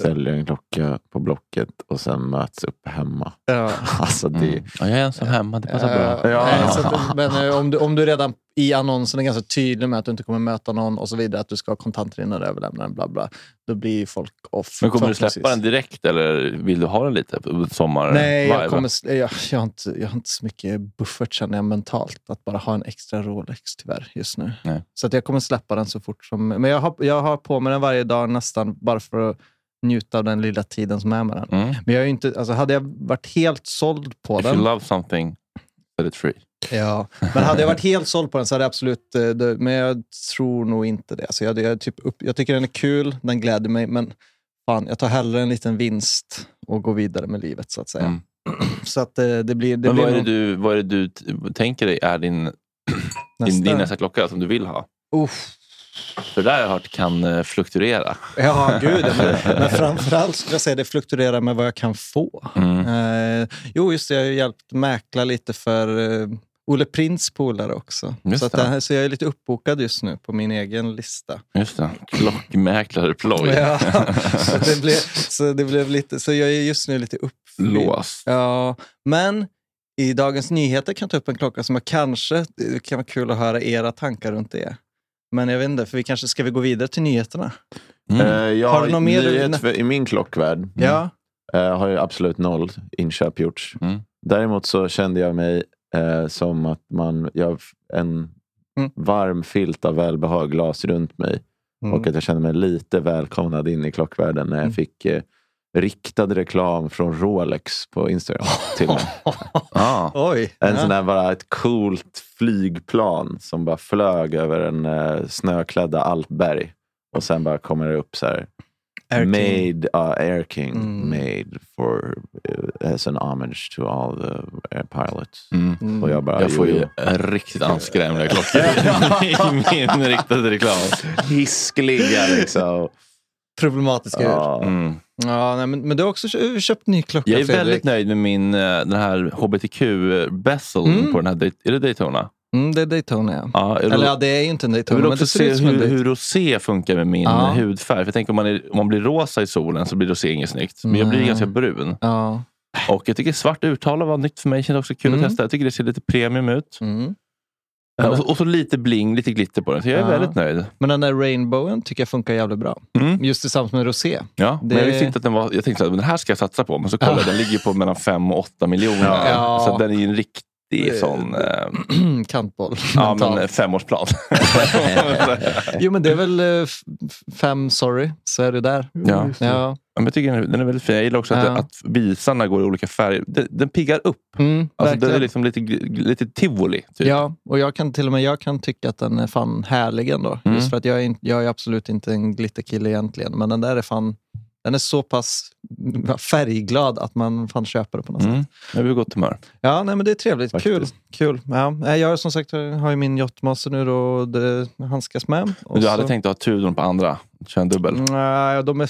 säljer en klocka på Blocket och sen möts upp hemma. Ja. Alltså det, Mm. Ja, jag är ensam hemma, det passar bra. Ja. nej, så att, men eh, om du, om du redan i annonsen är ganska tydlig med att du inte kommer möta någon och så vidare, att du ska ha kontanter innan du överlämnar den, bla bla, då blir ju folk off. Men kommer du släppa den direkt eller vill du ha den lite sommar? Nej, jag, kommer, jag, jag, har inte, jag har inte så mycket buffert känner jag mentalt. Att bara ha en extra Rolex tyvärr just nu. Nej. Så att jag kommer släppa den så fort som... Men jag har, jag har på mig den varje dag nästan bara för att njuta av den lilla tiden som är med den. Mm. Men jag är ju inte, alltså hade jag varit helt såld på If you den... love something, set it free. Ja, men hade jag varit helt såld på den så hade jag absolut... eh, det- Men jag tror nog inte det. Alltså jag, jag, typ upp, jag tycker den är kul, den gläder mig, men fan, jag tar hellre en liten vinst och går vidare med livet så att säga. Mm. Så att eh, det blir... Det Men blir vad är, det du, vad är det du tänker dig är din, din, nästa- din nästa klocka som du vill ha? Uff. För det där har jag hört kan eh, fluktuera. Ja, gud. Men, men framförallt skulle jag säga det fluktuerar med vad jag kan få. Mm. Eh, jo, just det. Jag har hjälpt mäkla lite för eh, Olle Prints polare också. Så, att här, så jag är lite uppbokad just nu på min egen lista. Just det. Klockmäklare ploj. Ja, så, det blev, så det blev lite, så jag är just nu lite uppfylld. Lås. Ja, men i Dagens Nyheter kan jag ta upp en klocka som jag kanske, det kan vara kul att höra era tankar runt det. Men jag vet inte, för vi kanske ska vi gå vidare till nyheterna? Mm. Eh, jag Har du något mer- nyhet för, I min klockvärld Ja. eh, har ju absolut noll inköp gjorts. Mm. Däremot så kände jag mig eh, som att man, jag en Mm. varm filt av välbehag glas runt mig. Mm. Och att jag kände mig lite välkomnad in i klockvärlden när jag Mm. fick riktad reklam från Rolex på Instagram till mig. Ah. Oj. En ja. sån där bara ett coolt flygplan som bara flög över en eh, snöklädda alpberg. Och sen bara kommer det upp så här. Air made, uh, Air King Mm. made for uh, as an homage to all the air pilots. Mm. Mm. Och jag bara, Jag får ju riktigt anskrämliga klockor i min riktade reklam. hiskliga liksom. Problematiska ur. Ja. Mm. Ja, nej, men, men du har också kö- köpt ny klocka, Jag är Fredrik. väldigt nöjd med min, eh, den här hbtq-bezel Mm. på den här, är det Daytona? Mm, det är Daytona, ja. Ja, är Eller det- ja, det är ju inte en jag Daytona, vill men också se hur, hur rosé funkar med min Ja. hudfärg. För jag tänker om man, är, om man blir rosa i solen så blir rosé inget snyggt. Men jag blir ganska brun. Ja. Och jag tycker svart urtavla var nytt för mig. Känns också kul Mm. att testa. Jag tycker det ser lite premium ut. Mm. Och, så, och så lite bling, lite glitter på den. Så jag är Ja. väldigt nöjd. Men den där rainbowen tycker jag funkar jävligt bra. Mm. Just tillsammans med rosé. Ja, Det- Men jag visste inte att den var... Jag tänkte att den här ska jag satsa på. Men så kollade jag, den ligger på mellan 5 och 8 miljoner. Ja. Så den är ju en riktig Det- sån... Eh, Kantboll. ja, men femårsplan. Jo, men det är väl eh, fem, sorry, så är du där. Ja. ja. Ja, jag tycker den är väldigt fin. Jag gillar också att, Ja. att visarna går i olika färger. Den, den piggar upp. Mm, Alltså, det är liksom lite, lite tivoli. Typ. Ja, och jag kan till och med jag kan tycka att den är fan härlig ändå. Mm. Just för att jag är, jag är absolut inte en glitterkille egentligen. Men den där är fan den är så pass färgglad att man fan köper det på något sätt. Mm. Jag blir gott humör. Ja, nej, men det är trevligt. Kul. Faktiskt. kul. Ja, nej, jag som sagt har ju min Yachtmaster nu då, och det handskas med. Och Men du hade så- tänkt att ha Tudorn på andra? Kör en dubbel? Nej, de är...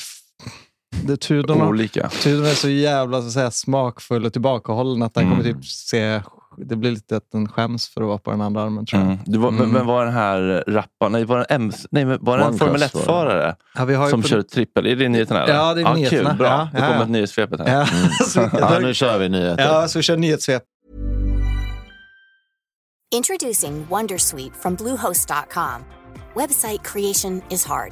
Det, Tudorna, Olika? Tudorna är så jävla så att säga, smakfull och tillbakahållen att den Mm. kommer typ se... Det blir lite att den skäms för att vara på den andra armen tror jag. Mm. Du var, Mm. Men var den här rapparen, nej var det en, MC nej, var det en Formel Cross var det. 1-förare Ja, som på- kör trippel? Är det nyheterna? eller? Ja, det är nyheterna. Kul, bra. Ja, Då ja, kommer ja. ett nyhetssvepet här. Ja, så, Ja, nu kör vi nyheter. ja, så vi kör nyhetssvep. Introducing Wondersuite from Bluehost.com. Website creation is hard,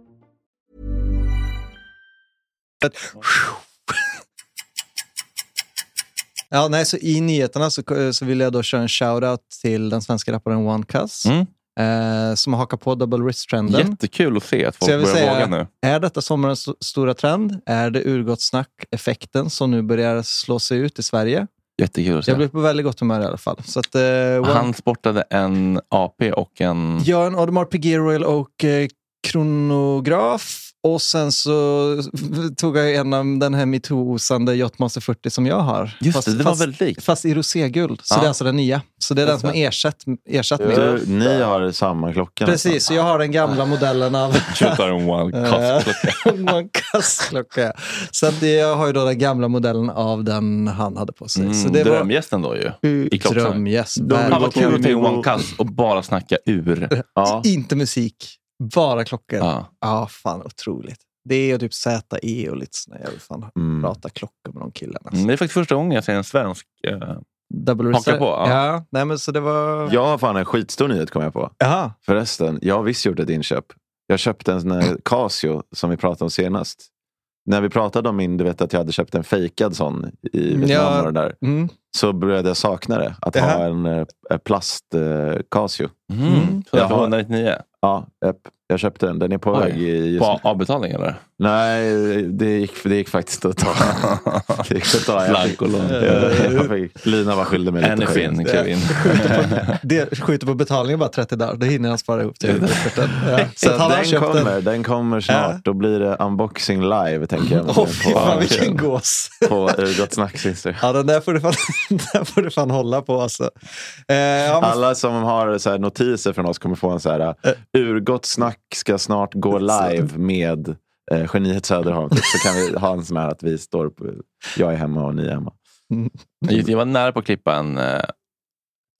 Ja, nej, så I nyheterna så, så vill jag då köra en shoutout till den svenska rapparen One Cuss Mm. eh, som har hakat på double wrist-trenden. Jättekul att se att folk börjar säga, våga nu. är detta sommarens st- stora trend? Är det urgott-snack-effekten som nu börjar slå sig ut i Sverige? Jättekul att se. Jag blir på väldigt gott humör i alla fall. Så att, eh, One... Han sportade en AP och en... Ja, en Audemars Piguet Royal Oak eh, kronograf och sen så tog jag en av den här metoo-osande Yachtmaster 40 som jag har. Just det, det var fast, väldigt likt. fast i roséguld. Så Ja. det är alltså den nya. Så det är den som är ersatt, ersatt min. Du, ni har samma klocka Precis, så jag har den gamla modellen av en Eh, cost en ja. Så att det- jag har ju då den gamla modellen av den han hade på sig. så Mm, det var drömgästen då ju. I drömgäst. Fan vad kul att ta in one cast och bara snacka ur. Ja. Inte musik, bara klockor. Ja. Ja. fan otroligt. Det är typ ZE och lite sådär. Jag vill fan Mm. prata klockor med de killarna. Mm, Det är faktiskt första gången jag ser en svensk. eh, Double Haka på, ja. ja. nej men så det var... Jag har fan en skitstor nyhet kom jag på. Jaha. Förresten, jag har visst gjort ett inköp. Jag köpte en sån här Casio som vi pratade om senast. När vi pratade om min, du vet att jag hade köpt en fejkad sån i Vietnam Ja. och där. Mm. Så började jag sakna det. Att Jaha. ha en eh, plast eh, Casio. Mm. Jag har- 199. Ja, yep jag köpte den. Den är på Oj. väg. i- Just På avbetalning eller? Nej, det gick, det gick faktiskt att ta. Det gick att ta. Jag fick, Blankolån. jag, jag fick, Lina var skyldig mig lite skit. klev in. Det skjuter på betalningen bara 30 dagar. Det hinner han spara ihop till. Ja. Så att han har den köpt kommer, den kommer snart. Då blir det unboxing live tänker jag. Åh fy fan på, vilken gås. på Urgott Snacks Instagram. Ja, den där får du fan, den där får du fan hålla på alltså. Eh, Alla som har så här notiser från oss kommer få en så här Urgott snack ska snart gå live med eh, Geniet Söderholm. Så kan vi ha en sån här att vi står på, jag är hemma och ni är hemma. Det, Jag var nära på att klippa en eh,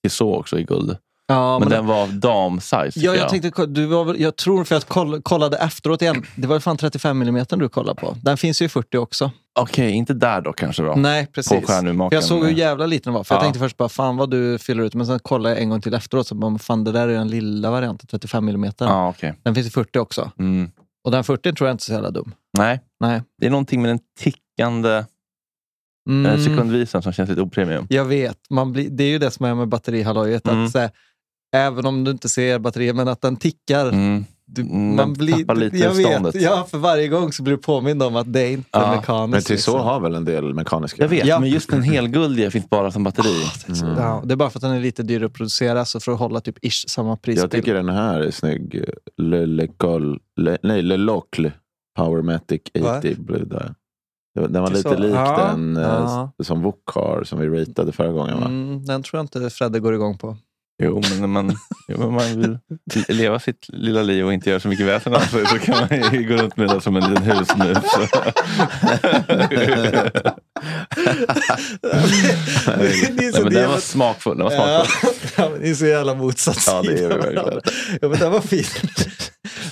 Tissot också i guld. Ja, Men men, den var damsize. ja, jag, tänkte, du var, väl- jag tror för att jag koll, kollade efteråt igen. Det var fan 35 mm du kollade på. Den finns ju i 40 också. Okej, inte där då kanske då. Nej, På precis. Stjärnurmakaren. jag såg hur jävla liten den var. För jag Ja. tänkte först bara, fan vad du fyller ut. Men sen kollade jag en gång till efteråt. Så bara, fan det där är den lilla varianten, 35 mm. Ja, okej. Den finns i 40 också. Mm. Och den 40 tror jag inte är så jävla dum. Nej, Nej. det är någonting med den tickande Mm. mm. sekundvisan som känns lite opremium. Jag vet, man blir, det är ju det som är med batterihallojet. Mm. Att, så här, även om du inte ser batteriet, men att den tickar. Mm. Du, Mm, man den blir, tappar lite jag ståndet. vet, ja, för varje gång så blir du påmind om att det är inte Ja, mekaniskt. Men till så liksom. har väl en del mekaniska? Jag vet, Ja. men just den helguldiga finns bara som batteri. Mm. Ja, det är bara för att den är lite dyrare att producera, så för att hålla typ ish samma pris. Jag tycker den här är snygg. Le, Le, Col, Le, nej, Le Locle Powermatic 80 Blue där. Den var Det är lite så. lik Ja. den eh, Ja. som Wok har, som vi ratade förra gången. Va? Mm, den tror jag inte Fredde går igång på. Jo, men när man, jo, men man vill leva sitt lilla liv och inte göra så mycket väsen av sig så kan man ju gå runt med det som en liten husmus. det är Nej, men den var smakfull. Den var smakfull. ja, det är så jävla motsatt Ja, det är vi verkligen. Ja, men den var fin.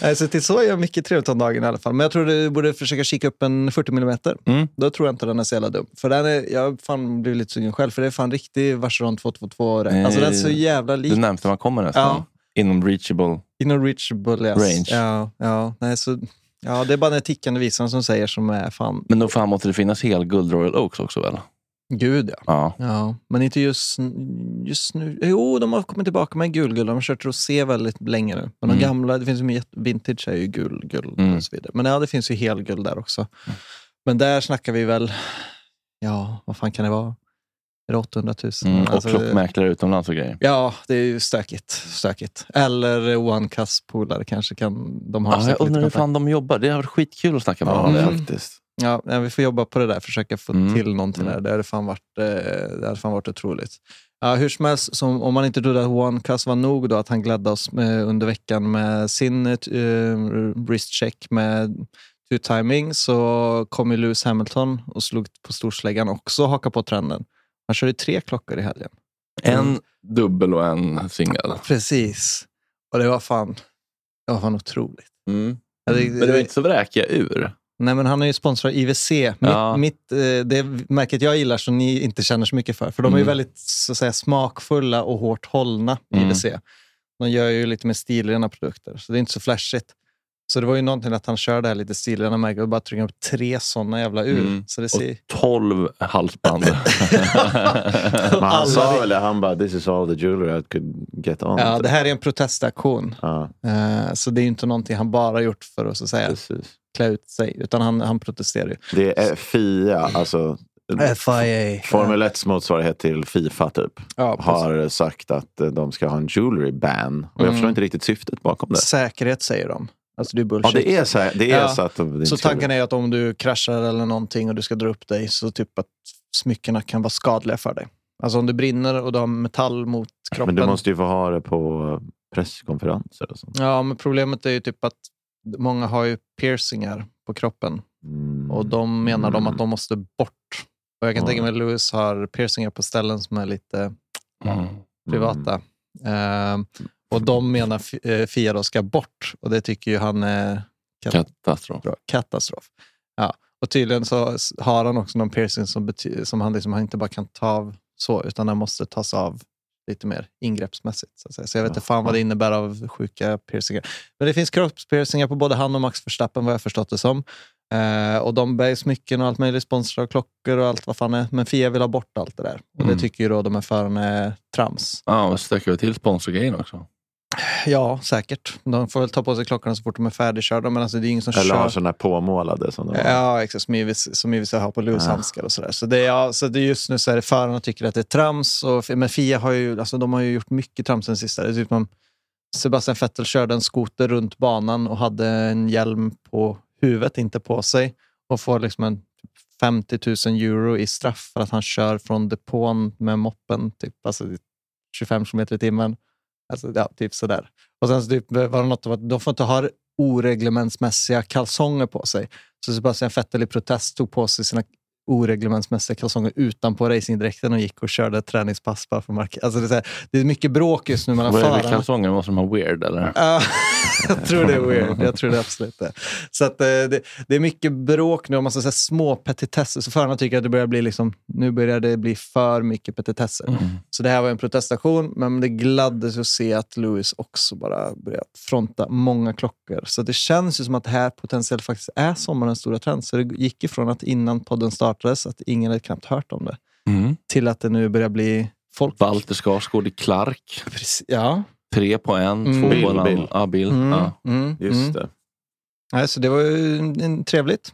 Nej, så till så är jag mycket trevligt om dagen i alla fall. Men jag tror du borde försöka kika upp en 40 mm. Mm. Då tror jag inte den är så jävla dum. För den är, jag har fan blivit lite sugen själv, för det är fan riktig Vacheron 222. Eh, Alltså den är så jävla Det lik. närmsta man kommer nästan. Ja. Inom reachable. Inom reachable, yes. Range. Ja, ja, nej, så, ja, det är bara den tickande visan som säger som är fan, Men då fan måste det finnas helguld Royal Oaks också väl? gud ja. Ja. Ja, men inte just, just nu. Jo, de har kommit tillbaka med gulguld. De har kört rosé väldigt länge nu. Men de Mm. gamla, det finns ju mycket, vintage är ju gul, guld Mm. och så vidare. Men ja, det finns ju helguld där också. Men där snackar vi väl, ja, vad fan kan det vara? Är det 800 000? Mm. Och Alltså, klockmäklare utomlands och grejer. Ja, det är ju stökigt. stökigt. Eller OneCast-polare kanske kan... De har Ja, jag undrar hur fan de jobbar. Det har varit skitkul att snacka med Ja, dem. Mm. faktiskt. Ja, vi får jobba på det där, försöka få Mm. till någonting där. Det hade fan varit, eh, det hade fan varit otroligt. Ja, hur som helst, som, om man inte trodde att OneCast var nog då, att han gladde oss med, under veckan med sin eh, wristcheck med two-timing så kom ju Lewis Hamilton och slog på storsläggan också och hakade på trenden. Han körde tre klockor i helgen. En dubbel och en singel. Precis. Och det var fan, det var fan otroligt. Ja, det- Men det var inte så vräkiga ur. Nej, men han är ju sponsrad av IWC. Mitt, Ja. mitt, eh, det märket jag gillar som ni inte känner så mycket för. För de är ju Mm. väldigt så att säga, smakfulla och hårt hållna, Mm. IWC. De gör ju lite mer stilrena produkter, så det är inte så flashigt. Så det var ju någonting att han körde här lite märket och bara tryckte upp tre sådana jävla ur. Mm. Så det Och ser... 12 halsband. Men han sa väl det, han bara this is all the jewelry I could get on. Ja, det här är en protestaktion. Ja, Eh, Så det är ju inte någonting han bara gjort för att, så att säga, precis. klä ut sig, utan han, han protesterar ju. Det är FIA, alltså FIA. Formel 1 motsvarighet till Fifa typ, Ja, har sagt att de ska ha en jewelry ban. Och jag Mm. förstår inte riktigt syftet bakom det. Säkerhet säger de. Alltså det är Ja, bullshit. det är så, här, det är Ja. så att Så tanken är att om du kraschar eller någonting och du ska dra upp dig så typ att smyckena kan vara skadliga för dig. Alltså om det brinner och du har metall mot kroppen. Men du måste ju få ha det på presskonferenser och sånt. Ja, men problemet är ju typ att många har ju piercingar på kroppen Mm. och de menar de att de måste bort. Och jag kan Ja. tänka mig att Lewis har piercingar på ställen som är lite Mm. privata. Ehm, och de menar eh, Fia då ska bort och det tycker ju han är Katastrof. Bra. Katastrof. Ja. Och tydligen så har han också någon piercing som, som han, liksom, han inte bara kan ta av så, utan den måste tas av lite mer ingreppsmässigt. Så, så jag vet inte fan vad det innebär av sjuka piercingar. Men det finns kroppspiercingar på både han och Max Verstappen vad jag förstått det som. Eh, och de bär smycken och allt möjligt, sponsrar och klockor och allt vad fan är. Men Fia vill ha bort allt det där. Och Mm. det tycker ju då de här förarna är trams. Ja, och stökar vi till sponsorgrejen också. Ja, säkert. De får väl ta på sig klockorna så fort de är färdigkörda. Men alltså, det är ingen som Eller kör. har sådana påmålade. Som de har. Ja, exakt. Som IWC har på Lewis-handskar och sådär. Så, det är, ja, så det är just nu så är det förarna tycker att det är trams. Och, men Fia har ju, alltså, de har ju gjort mycket trams den sista. Det är typ som Sebastian Vettel körde en skoter runt banan och hade en hjälm på huvudet, inte på sig. Och får liksom en typ 50 000 euro i straff för att han kör från depån med moppen typ, alltså 25 kilometer i timmen. Alltså, ja, typ sådär. Och sen så typ, eh, var det något om att de får inte ha oreglementsmässiga kalsonger på sig. Så Sebastian Vettel i protest tog på sig sina oreglementsmässiga kalsonger utanpå racingdräkten och gick och körde ett träningspass bara för mark- alltså det, är så här, det är mycket bråk just nu mellan Vad är det förarna. kalsonger? Måste de ha weird eller? Ja, jag tror det är weird. Jag tror det absolut är. Så att, eh, det, det är mycket bråk nu om man ska säga små petitesser. Så förarna tycker att det börjar bli liksom, nu börjar det bli för mycket petitesser. Mm. Så det här var en protestation, men det gladdes att se att Lewis också bara börjat fronta många klockor. Så det känns ju som att det här potentiellt faktiskt är sommarens stora trend. Så det gick ifrån att innan podden startades, att ingen hade knappt hört om det, Mm. till att det nu börjar bli folk. Walter Skarsgård i Clark. Precis, Ja. Tre på en, Mm. två på en Bill. annan. Ja, Bill. Mm, Ja. mm, Just mm. det. Nej, så det var ju trevligt.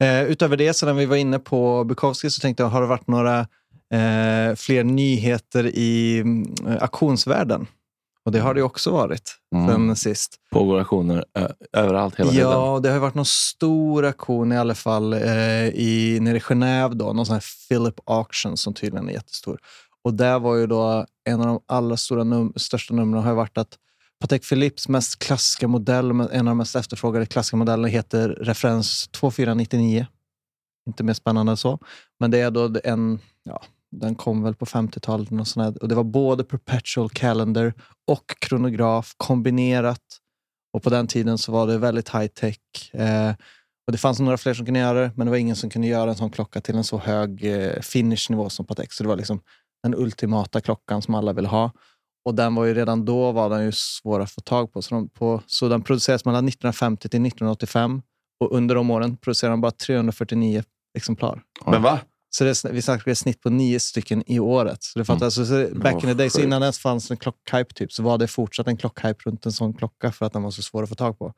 Eh, utöver det, så när vi var inne på Bukowski så tänkte jag, har det varit några eh, fler nyheter i mm, auktionsvärlden? Och det har det ju också varit Mm. sen sist. Pågår aktioner överallt hela tiden. Ja, det har varit någon stor auktion i alla fall eh, i, nere i Genève. Då, någon sån här Philip Auction som tydligen är jättestor. Och där var ju då en av de allra stora num- största numren har varit att Patek Philippes mest klassiska modell, en av de mest efterfrågade klassiska modellerna heter referens 2499. Inte mer spännande än så. Men det är då en, ja, den kom väl på 50-talet. Och, sån och det var både perpetual calendar och kronograf kombinerat. Och på den tiden så var det väldigt high tech. Eh, och det fanns några fler som kunde göra det, men det var ingen som kunde göra en sån klocka till en så hög eh, finishnivå som Patek. Så det var liksom den ultimata klockan som alla ville ha. Och den var ju redan då var den ju svår att få tag på. Så, de, på, så den producerades mellan 1950 till 1985. Och under de åren producerade de bara 349 exemplar. Men va? Så det, vi snackar ett snitt på nio stycken i året. Så det fattar, alltså, så back in the day, så sjukt. innan det ens fanns en klockhype, typ, så var det fortsatt en klockhype runt en sån klocka för att den var så svår att få tag på.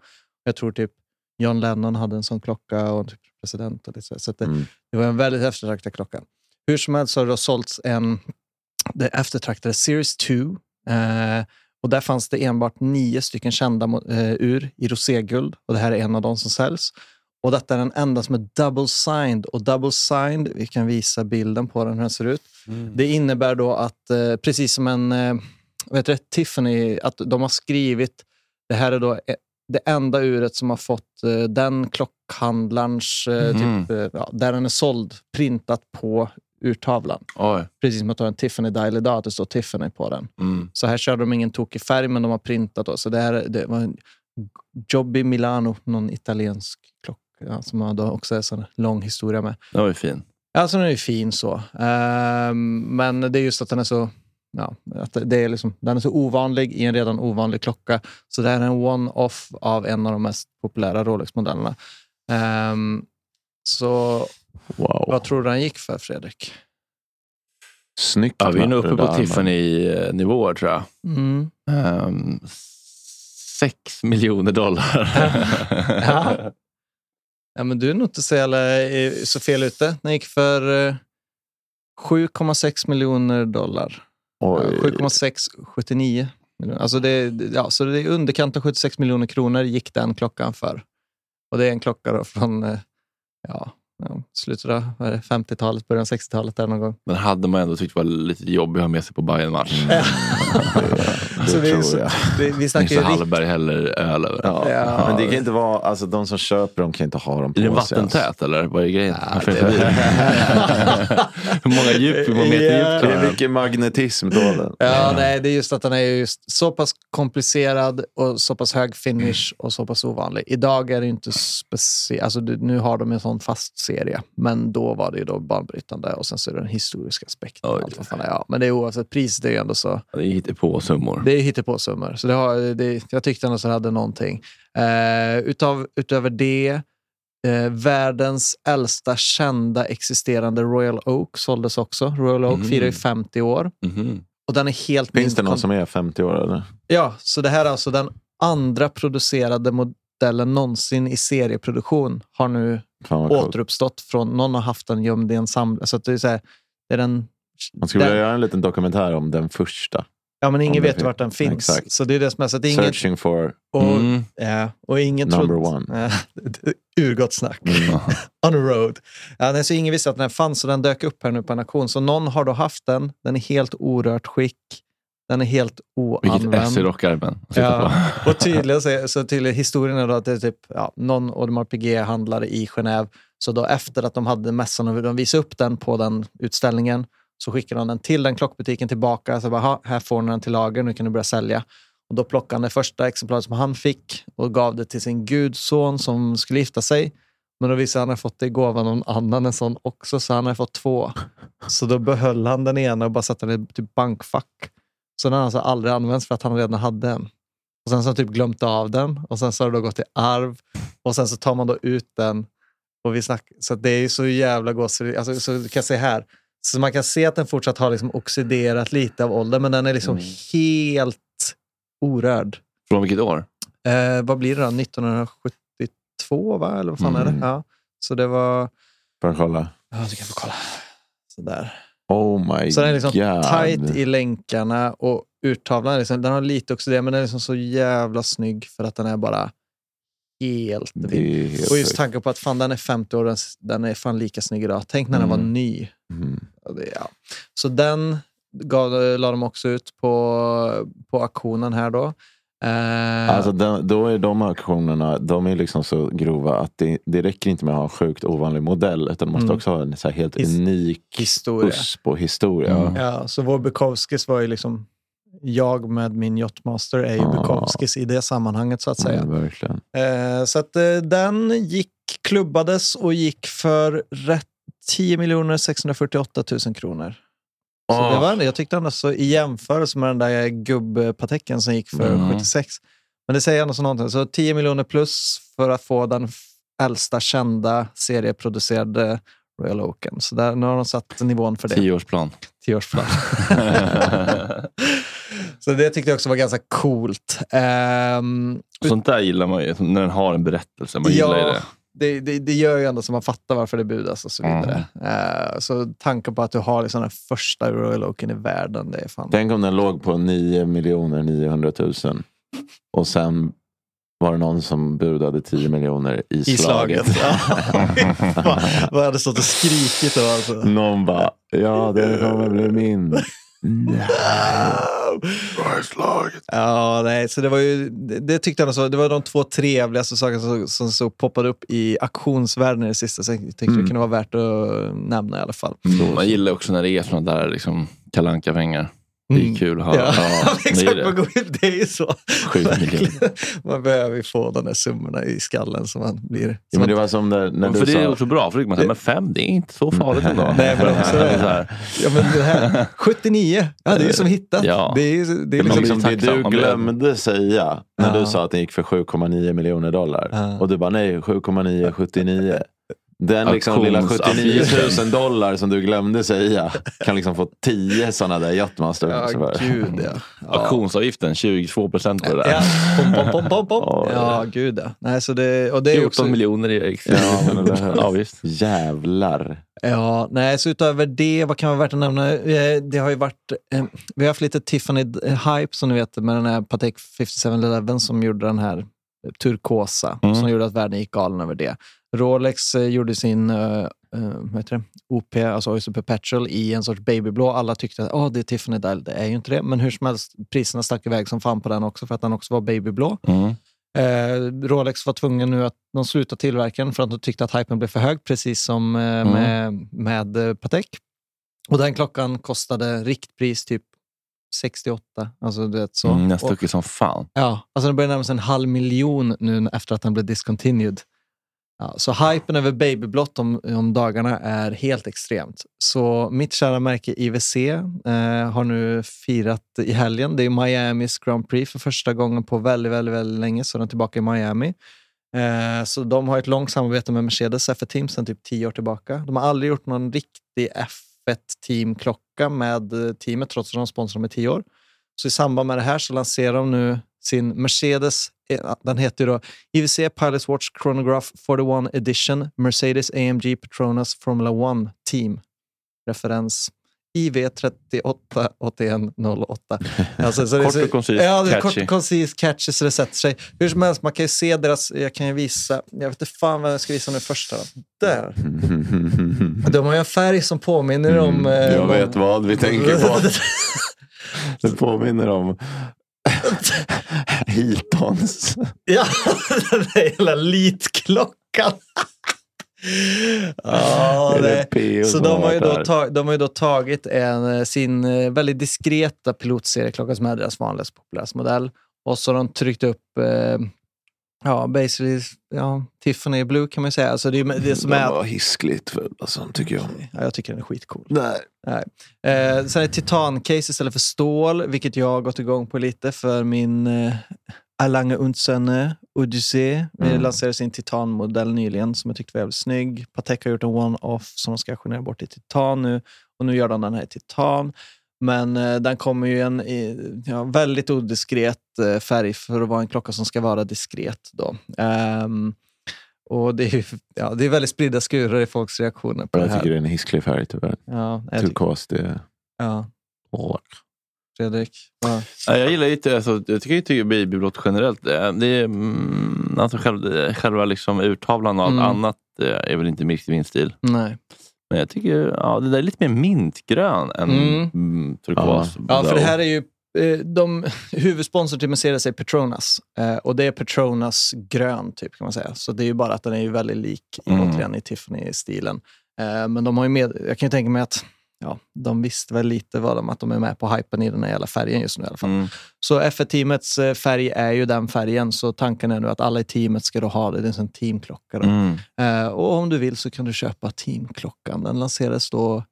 Jag tror typ John Lennon hade en sån klocka och typ president. Och så så det, Mm. det var en väldigt eftertraktad klocka. Hur som helst så har det sålts en det eftertraktade Series 2. Eh, och där fanns det enbart nio stycken kända eh, ur i roséguld. Och det här är en av dem som säljs. Och detta är den enda som är double signed. Och double signed, vi kan visa bilden på den hur den ser ut. Det innebär då att, eh, precis som en eh, heter det, Tiffany, att de har skrivit, det här är då eh, det enda uret som har fått eh, den klockhandlarns, Mhm. typ, eh, ja, där den är såld, printat på urtavlan. Oj. Precis som att du har en Tiffany dial idag, att det står Tiffany på den. Mm. Så här körde de ingen tokig färg, men de har printat. Då. Så det, här, det var en Jobby Milano, någon italiensk ja, som har då också en sån lång historia med. Den var ju fin. Alltså den är ju fin så. Ehm, men det är just att den är så Ja, att det är liksom, den är så ovanlig i en redan ovanlig klocka. Så det här är en one-off av en av de mest populära Rolex-modellerna. Ehm, så Wow. vad tror du den gick för, Fredrik? Snyggt. Ja, vi är nog uppe på Tiffany-nivåer tror jag. Mm. Um, sex miljoner dollar. Ja. Ja, men du är nog inte så, jävla, eh, så fel ute. Den gick för eh, 7,6 miljoner dollar. men- Ja, Oj. 7,679. miljoner. Alltså det, ja, så det är underkant av 76 miljoner kronor gick den klockan för. Och det är en klocka från eh, ja, slutet av vad är det, 50-talet, början av 60-talet där någon gång. Men hade man ändå tyckt var lite jobbig att ha med sig på bayern match Så vi, tror jag. vi, vi snackar Nisse Hallberg häller öl över. Ja. Ja. Men det kan inte vara, alltså de som köper dem kan inte ha dem på Är det sig. alltså. vattentät eller vad är grejen? Varför det- är det det? Hur många djup, hur många meter Ja. djup Det är den? mycket magnetism tål den. Ja, nej, det är just att den är just så pass komplicerad och så pass hög finish och så pass ovanlig. Idag är det inte speciellt, alltså det- nu har de en sån fast serie, men då var det ju då banbrytande och sen så är det den historiska aspekten. och Oj. Allt vad fan det är. Ja, men det är oavsett, priset är ju ändå så, Ja, Det är hittepåsummor. det är hittepåsummor. Så det har, det, jag tyckte ändå så hade någonting. Eh, utav, utöver det, eh, världens äldsta kända existerande Royal Oak såldes också. Royal Oak Mm. firar ju 50 år. Mhm. Och den är helt Finns det någon som är 50 år eller? Ja, så det här är alltså den andra producerade modellen någonsin i serieproduktion har nu återuppstått från, någon har haft den gömd i en samling. Så att det är, så här, det är den, Man skulle vilja göra en liten dokumentär om den första. Ja, men ingen vet finns. vart den finns. Exakt. Så det är det som är, så att det är ingen, Searching for och, Mm. ja, och ingen number trodde- one. Ja, Urgott snack. Mm. On a road. Ja, nej, så ingen visste att den fanns och den dök upp här nu på en auktion. Så någon har då haft den. Den är helt orört skick. Den är helt Vilket oanvänd. S i sitta Ja, och tydligen så, så tydligen historien är då att det är typ ja, någon Audemars Piguet-handlare i Genève. Så då efter att de hade mässan och de visade upp den på den utställningen så skickade de den till den klockbutiken tillbaka. Så bara, här får ni den till lager, nu kan du börja sälja. Och då plockade han det första exemplaret som han fick och gav det till sin gudson som skulle gifta sig. Men då visade han att han hade fått det i gåva någon annan en sån också, så han hade fått två. Så då behöll han den ena och bara satte den i typ bankfack. Så den har alltså aldrig använts för att han redan hade en. Och sen så har han typ glömt av den och sen så har det då gått i arv och sen så tar man då ut den. Och vi snack, så det är ju så jävla gåsigt. Alltså, så du kan se här. Så man kan se att den fortsatt har liksom oxiderat lite av ålder, men den är liksom helt orörd. Från vilket år? Eh, vad blir det då? 1972 va? Eller vad fan är Mm. det? Ja. Så det var... Får jag kolla? Ja, du kan få kolla. Sådär. Oh my Så den är liksom god. tight i länkarna och urtavlan är liksom, den har lite oxiderat men den är liksom så jävla snygg för att den är bara helt helt Och just tanken på att fan den är 50 år, den, den är fan lika snygg idag. Tänk när den var Mm. ny. Mm. Ja. Så den gav, la de också ut på, på auktionen här då. Eh, Alltså den, då är de auktionerna de är liksom så grova att det, det räcker inte med att ha en sjukt ovanlig modell utan du måste Mm. också ha en så helt His- unik historia. USP och historia. Mm. Ja, så vår Bukowskis var ju liksom, jag med min Yachtmaster är ju Ah. Bukowskis i det sammanhanget så att säga. Ja. Eh, så att eh, den gick, klubbades och gick för rätt 10 648 000 kronor. Så Åh. det var, jag tyckte ändå så i jämförelse med den där gubbpatecken som gick för Mm. 76. Men det säger ändå så någonting. Så 10 miljoner plus för att få den äldsta kända serieproducerade Royal Oaken. Så där, nu har de satt nivån för det. Tioårsplan. Tioårsplan. så det tyckte jag också var ganska coolt. Ehm, Sånt där gillar man ju, när den har en berättelse. Man gillar ju det. det, det, det gör ju ändå så man fattar varför det budas och så vidare. Eh, så tanken på att du har liksom den första Royal Oaken i världen, det är fan... Tänk om den låg på 9 900 000 och sen var det någon som budade 10 miljoner i I slaget. slaget. Ja. Vad hade stått och skrikit då alltså. Någon bara, ja det kommer bli min. Ja, nej, så det var ju, det, det tyckte jag nog så, det var de två trevligaste sakerna som, som så poppade upp i auktionsvärlden i det sista. Så jag tyckte det Mm. kunde vara värt att nämna i alla fall. Man gillar också när det är såna där liksom, kalanka Det är Mm. kul att ha. Ja, Ja, det är exakt. det. Man går in, det är ju så. Man behöver ju få de där summorna i skallen som man blir... Ja, Som men det var som där, när Ja, du för det är sa... också bra, för då man säga, men fem, det är inte så farligt ändå. Nej, men också det. så här. ja, men det här, 79, ja, det är ju som hittat. Ja. Det är, det är Men liksom, liksom det du glömde säga när Ja. du sa att den gick för 7,9 miljoner dollar. Ja. Och du bara nej, 7,979. Den liksom lilla 79 000 dollar som du glömde säga kan liksom få 10 sådana där yachtmaster. ja, gud ja. ja. Auktionsavgiften, 22 procent på det där. Ja, pom, pom, pom, pom, pom. Ja. gud ja. Nej, så det, och det är 14 också, miljoner i Ja, avgift. Jävlar. Ja, nej, så utöver det, vad kan vara värt att nämna? Eh, Det har ju varit, eh, vi har haft lite Tiffany-hype som ni vet med den här Patek 5711 som gjorde den här turkosa, Mm. som gjorde att världen gick galen över det. Rolex eh, gjorde sin heter det? OP, alltså Oyster Perpetual, i en sorts babyblå. Alla tyckte att oh, det är Tiffany Dial. Det är ju inte det, men hur som helst, priserna stack iväg som fan på den också för att den också var babyblå. Mm. Eh, Rolex var tvungen nu att de slutade tillverka den för att de tyckte att hypen blev för hög, precis som eh, Mm. med, med Patek. Och den klockan kostade riktpris typ 68. Alltså, du vet, så. Mm, den stuckit som fan. Ja, alltså den börjar närma sig en halv miljon nu efter att den blev discontinued. Ja, så hypen över babyblått om, om dagarna är helt extremt. Så mitt kära märke IWC eh, har nu firat i helgen. Det är Miamis Grand Prix för första gången på väldigt, väldigt, väldigt länge, så den är tillbaka i Miami. Eh, så de har ett långt samarbete med Mercedes F1 Team sedan typ tio år tillbaka. De har aldrig gjort någon riktig F1 Team-klocka med eh, teamet, trots att de sponsrar med tio år. Så i samband med det här så lanserar de nu sin Mercedes, den heter ju då IWC Pilots Watch Chronograph 41 Edition Mercedes AMG Petronas Formula 1 Team. Referens IV 388108. Alltså, så Kort och koncist, Ja, catchy. kort och koncist, catchy så det sätter sig. Hur som helst, man kan ju se deras, jag kan ju visa, jag vet inte fan vad jag ska visa nu första. Där. De har ju en färg som påminner om... eh, Mm. Jag om- vet vad vi tänker på. Det påminner om Hiltons. Ja, den där jävla litklockan. ja, det. Så de har, ju då tag, de har då tagit en, eh, sin eh, väldigt diskreta pilotserieklocka som är deras vanligaste populäraste modell. Och så har de tryckt upp eh, ja, basically, ja, Tiffany Blue kan man ju säga. Alltså det, är det som De är var hiskligt fula, alltså, tycker jag. Ja, jag tycker den är skitcool. Nej. Nej. Eh, sen är det titancase istället för stål, vilket jag har gått igång på lite för min eh, Alange Undsöne Odyssey. Vi Mm. lanserade sin titanmodell nyligen som jag tyckte var jävligt snygg. Patek har gjort en one-off som de ska auktionera bort i titan nu och nu gör de den här i titan. Men eh, den kommer ju en i, ja, väldigt odiskret eh, färg för att vara en klocka som ska vara diskret. Då. Ehm, och det är, ja, det är väldigt spridda skurar i folks reaktioner på det Jag här. tycker det är en hisklig färg tyvärr. Ja, jag Turkos, det är... ja. Fredrik? Ja. Ja, jag gillar lite, alltså, jag tycker, jag tycker babyblått generellt. Det, det är, mm, alltså själv, det- själva liksom urtavlan och allt Mm. annat eh, är väl inte riktigt min stil. Nej. Men jag tycker ja, det där är lite mer mintgrön än Mm. mm. turkos. Ja, för det här är ju eh, de, huvudsponsor till Mercedes är Petronas. Eh, och det är Petronas grön, typ kan man säga. Så det är ju bara att den är ju väldigt lik Mm. återigen i Tiffany-stilen. Eh, men de har ju med, jag kan ju tänka mig att ja, de visste väl lite vad de, att de är med på hypen i den här jävla färgen just nu i alla fall. Mm. Så F1-teamets eh, färg är ju den färgen, så tanken är nu att alla i teamet ska då ha det. Det är en teamklocka. Mm. Eh, och om du vill så kan du köpa teamklockan. Den lanserades då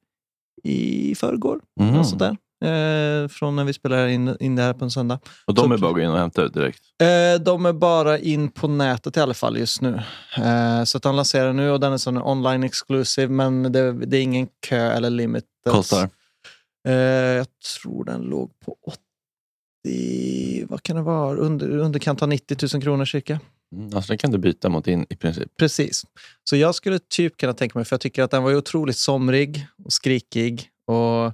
i förrgår. Mm. Mm. Eh, från när vi spelar in, in det här på en söndag. Och de Så- är bara att gå in och hämta ut direkt. Eh, de är bara in på nätet i alla fall just nu. Eh, så att de lanserar nu och den är sån online exclusive men det, det är ingen kö eller limit. Kostar? Eh, jag tror den låg på 80, vad kan det vara? Under, underkant av 90 000 kronor cirka. Mm. Alltså, den kan du byta mot in i princip. Precis. Så jag skulle typ kunna tänka mig, för jag tycker att den var otroligt somrig och skrikig. Och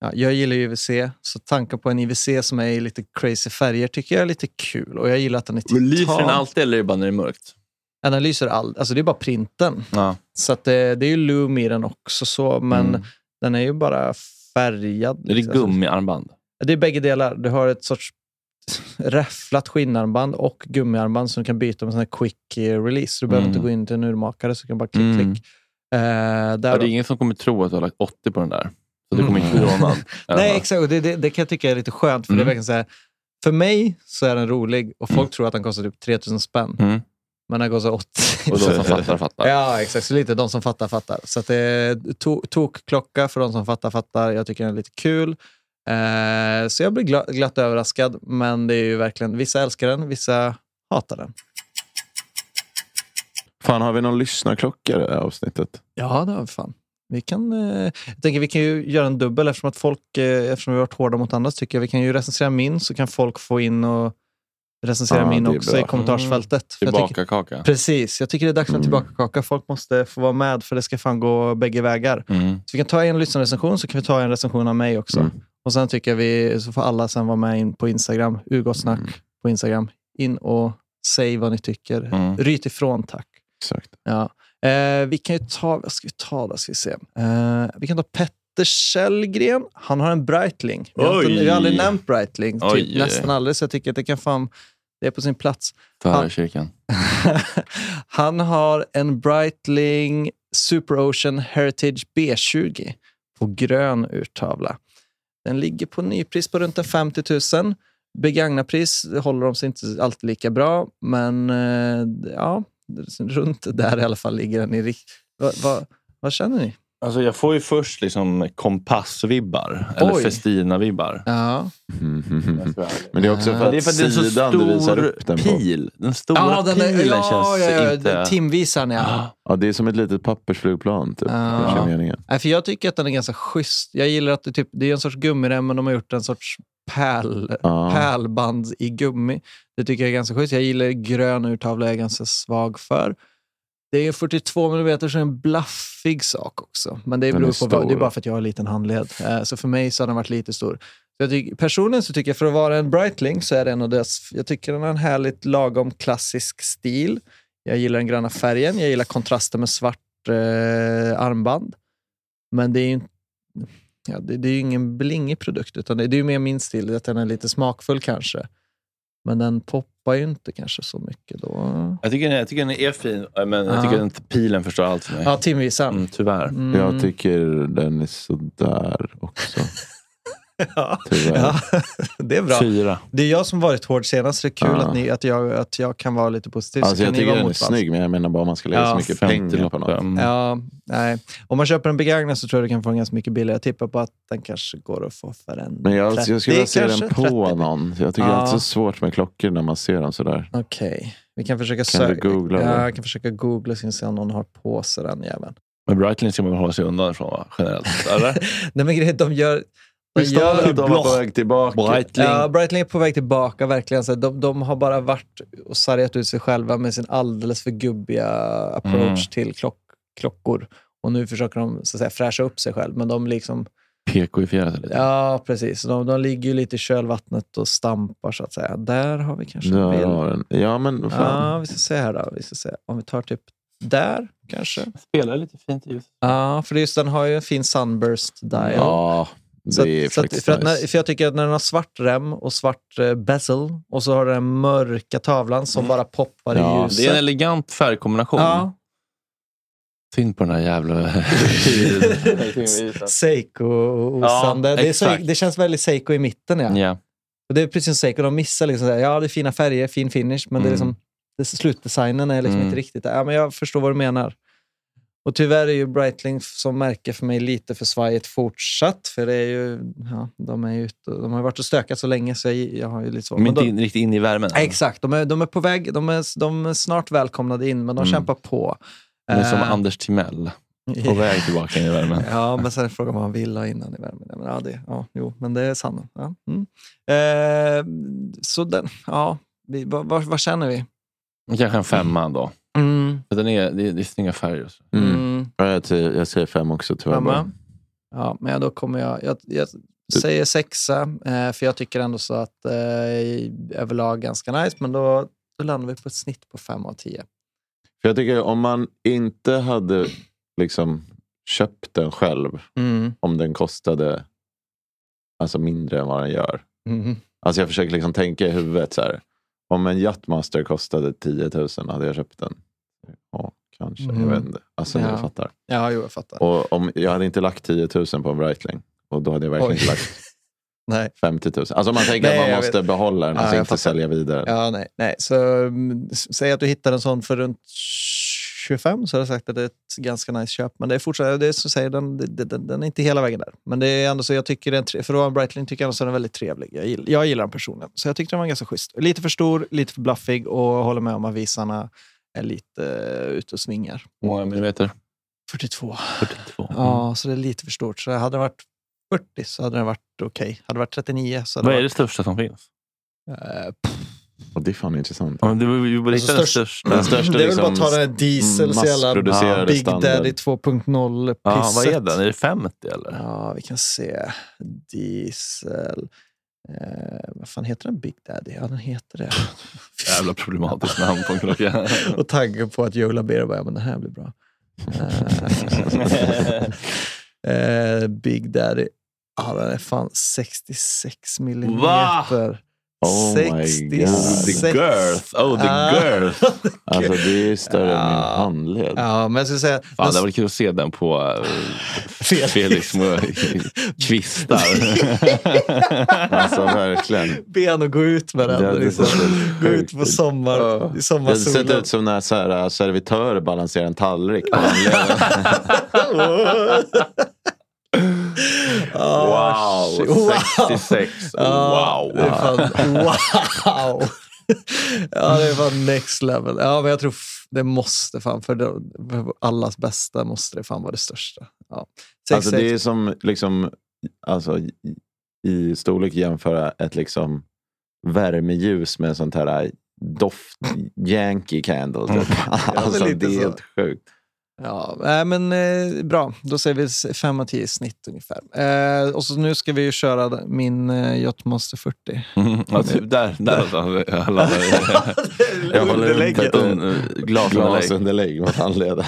ja, jag gillar ju IWC, så tanken på en IWC som är i lite crazy färger tycker jag är lite kul. Och jag gillar att den är titan. Men lyser den alltid eller är det bara när det är mörkt? Ja, den lyser all, alltså det är bara printen. Ja. Så det, det är ju Loom i den också, så, men Mm. den är ju bara färgad. Är det liksom. gummiarmband? Det är bägge delar. Du har ett sorts räfflat skinnarmband och gummiarmband som du kan byta med sån quick eh, release. Du behöver Mm. inte gå in till en urmakare, så du kan bara klick, Mm. klick. Eh, där Ja, det är ingen som kommer tro att du har lagt 80 på den där. Så det kommer inte bli rånad. Nej, exakt. Det, det, det kan jag tycka är lite skönt. För det är Mm. verkligen så här, för mig så är den rolig och folk tror att den kostar typ 3000 spänn. Mm. Men den kostar 80. Och de som fattar, fattar. Ja, exakt. Så lite de som fattar, fattar. Så att det är to- tokklocka för de som fattar, fattar. Jag tycker den är lite kul. Eh, så jag blir gla- glatt överraskad. Men det är ju verkligen, vissa älskar den, vissa hatar den. Fan, har vi någon lyssnarklocka i det här avsnittet? Ja, det har vi fan. Vi kan, eh, jag tänker vi kan ju göra en dubbel eftersom att folk, eh, eftersom vi har varit hårda mot andra, tycker jag vi kan ju recensera min så kan folk få in och recensera Ja, min också bra. i kommentarsfältet. För jag tycker- Tillbaka kaka. Precis, jag tycker det är dags för Mm. tillbaka-kaka. Folk måste få vara med för det ska fan gå bägge vägar. Mm. Så vi kan ta en lyssnarrecension så kan vi ta en recension av mig också. Mm. Och sen tycker vi, så får alla sen vara med in på Instagram, Ugottsnack Mm. på Instagram. In och säg vad ni tycker. Mm. Ryt ifrån tack. Exakt. Ja. Eh, vi kan ju ta, vad ska vi ta då? Ska vi se. Eh, vi kan ta Petter Källgren. Han har en Breitling. Vi har, inte, vi har aldrig nämnt Breitling, typ, Oj. nästan aldrig. Så jag tycker att det kan fan, det är på sin plats. Kyrkan. Han har en Breitling Super Ocean Heritage B20 på grön urtavla. Den ligger på nypris på runt en 50 000. Begagnarpris håller de sig inte alltid lika bra, men eh, ja, runt där i alla fall ligger den i rikt... Vad, vad, vad känner ni? Alltså jag får ju först liksom kompassvibbar. Eller Oj. Festina-vibbar. Ja. Mm. Men det är också för Det är att för att det är så sidan du visar upp den på. pil. Den stora Ja, den är, pilen ja, känns ja, ja, inte... Timvisaren, ja. Ja, det är som ett litet pappersflygplan. Typ. Ja. Nej, för jag tycker att den är ganska schysst. Jag gillar att det, typ, det är en sorts gummirem, men de har gjort en sorts pärl, Ja. pärlband i gummi. Det tycker jag är ganska schysst. Jag gillar grön urtavla, jag är ganska svag för. Det är 42 mm, så är en blaffig sak också. Men det, beror är på, vad- det är bara för att jag har en liten handled. Eh, Så för mig så har den varit lite stor. Jag tycker, personligen så tycker jag för att vara en Breitling så är det en av dess, jag tycker den har en härligt lagom klassisk stil. Jag gillar den gröna färgen, jag gillar kontrasten med svart eh, armband. Men det är ju inte- ja, det, det är ju ingen blingig produkt, utan det, det är ju mer min stil, att den är lite smakfull kanske. Men den poppar ju inte kanske så mycket då. Jag tycker, den- jag tycker den är fin, men Ja. jag tycker att pilen förstör allt för mig. Ja, timvisaren. Mm, tyvärr. Mm. Jag tycker den är sådär också. Ja. Ja, det är bra. Fyra. Det är jag som varit hård senast, det är kul Ja. att, ni, att, jag, att jag kan vara lite positiv. så Alltså, jag tycker den är snygg, men jag menar bara om man ska lägga Ja, så mycket 50 pengar på något. Mm. Ja, nej. Om man köper en begagnad så tror jag du kan få den ganska mycket billigare. Jag tippar på att den kanske går att få för en Men jag, 30, jag skulle vilja se den på 30. någon. Jag tycker Ja. det är så svårt med klockor när man ser dem sådär. Okej, vi kan försöka Kan söka. googla ja, jag kan försöka googla så se om någon har på sig den jäveln. Men Breitling ska man väl hålla sig undan ifrån va? generellt? Eller? Nej men grejen de gör... Har gör att de var på väg tillbaka? Breitling. Ja, Breitling är på väg tillbaka verkligen. Så de, de har bara varit och sargat ut sig själva med sin alldeles för gubbiga approach Mm. till klock, klockor. Och nu försöker de så att säga, fräscha upp sig själv, men de liksom... PK-ifierat lite. Ja, precis. De, de ligger ju lite i kölvattnet och stampar så att säga. Där har vi kanske en bild. har den. Ja, men fan. Ja, vi ska se här då. Vi ska se. Om vi tar typ där kanske. Spelar lite fint ljus. Ja, för just den har ju en fin sunburst dial. Ja, Så att- är så att, för, att när, för jag tycker att när den har svart rem och svart eh, bezel och så har den mörka tavlan som bara poppar Ja, i Det är en ljuset. elegant färgkombination. Ja, Synd på den här jävla... Seiko-osande. Ja, det, så, det känns väldigt Seiko i mitten. Ja. ja. Och det är precis som Seiko, de missar liksom, här, ja det är fina färger, fin finish, men det är Mm. liksom, det, slutdesignen är liksom Mm. inte riktigt där. Ja, men jag förstår vad du menar. Och tyvärr är ju Breitling som märke för mig lite för svajigt fortsatt. För det är ju, ja, de, är ju de har ju varit och stökat så länge så jag, jag har ju lite svårt. Men Men inte de- in, riktigt in i värmen. Ja, Exakt, de är, de är på väg. De är, de är snart välkomnade in, men de Mm. kämpar på. Men som Eh, Anders Timell. På väg tillbaka in i värmen. Ja, men sen är frågan vad man vill ha innan i värmen. Ja, Men, ja, det, ja, jo, men det är sant. Ja. Mm. Eh, så den, ja, vi, vad, vad, vad känner vi? Kanske en femma då. Den är, det, är, det är snygga färger. Mm. Mm. Ja, jag, säger, jag säger fem också tyvärr. Femma. Ja, men då kommer jag... Jag, jag säger sexa, eh, för jag tycker ändå så att eh, överlag ganska nice, men då, då landar vi på ett snitt på fem av tio. För jag tycker om man inte hade liksom köpt den själv, Mm. om den kostade alltså mindre än vad den gör. Mm. Alltså jag försöker liksom tänka i huvudet så här. Om en Yachtmaster kostade 10 000 hade jag köpt den. Ja, kanske. Mm. Jag vet inte. Alltså Ja. ni fattar. Ja, jo, jag fattar. Och om, jag hade inte lagt 10 000 på en Breitling. Och då hade jag verkligen Oj. inte lagt Nej. 50 000. Alltså man tänker Nej, att man måste vet. behålla den, Ja, alltså inte fattar. sälja vidare. Ja, nej. nej. Så mm, säg att du hittar en sån för runt 25 så har jag sagt att det är ett ganska nice köp. Men det är fortfarande, det är så säger den, den, den är inte hela vägen där. Men det är ändå så jag tycker det är en, tre- för att vara en Breitling tycker jag ändå den är väldigt trevlig. Jag gillar, jag gillar den personen. Så jag tyckte den var ganska schysst. Lite för stor, lite för bluffig och håller med om att visarna är lite uh, ute och svingar. Många millimeter? 42. 42. Ja, så det är lite för stort. Så hade den varit 40 så hade den varit okej. Hade det varit 39 så hade Vad är det det största som finns? varit... eh, pff, Och det är fan intressant. Ja, det vi borde Alltså, hitta störst- största. Den största det är väl bara liksom att ta den här diesel, så jävla Big standard. Daddy 2.0 Ja, vad är den? Är det 50 eller? Ja, vi kan se. Diesel. Eh, vad fan heter den? Big Daddy? Ja, den heter det. Jävla problematiskt namn på en klocka. Och taggar på att Joe Labero bara, ja, men det här blir bra. Eh, eh, Big Daddy. Ja, den är fan 66 millimeter. Oh my god. 66. The girth. Oh, the Ah. girth. Alltså det är större än min Ja. handled. Ja, men jag skulle säga... Fan, det var kul att se den på uh, Felix. Felix små kvistar. Alltså verkligen. ben och gå ut med den. Det hade liksom. Gå ut på sommar, i Det ser sommarsolen. ut som när så här, äh, servitörer balanserar en tallrik Ah, shit. Wow, 66. Ja, Wow. Det är fan, wow! ja, det är fan next level. Ja, men jag tror det måste fan, för, det, för allas bästa måste det fan vara det största. Ja. Alltså det är 66. som liksom, alltså, i- storlek jämföra ett liksom värmeljus med sånt här doft, Yankee candle. Typ. alltså, men lite det är så. helt sjukt. Ja, nej, men eh, bra. Då säger vi 5 av 10 i snitt ungefär. Eh, och så nu ska vi ju köra min eh, Yachtmaster 40. Mm, alltså, där, där någonstans. Jag laddar Jag håller glasunderlägg. Glasunderlägg mot handleden.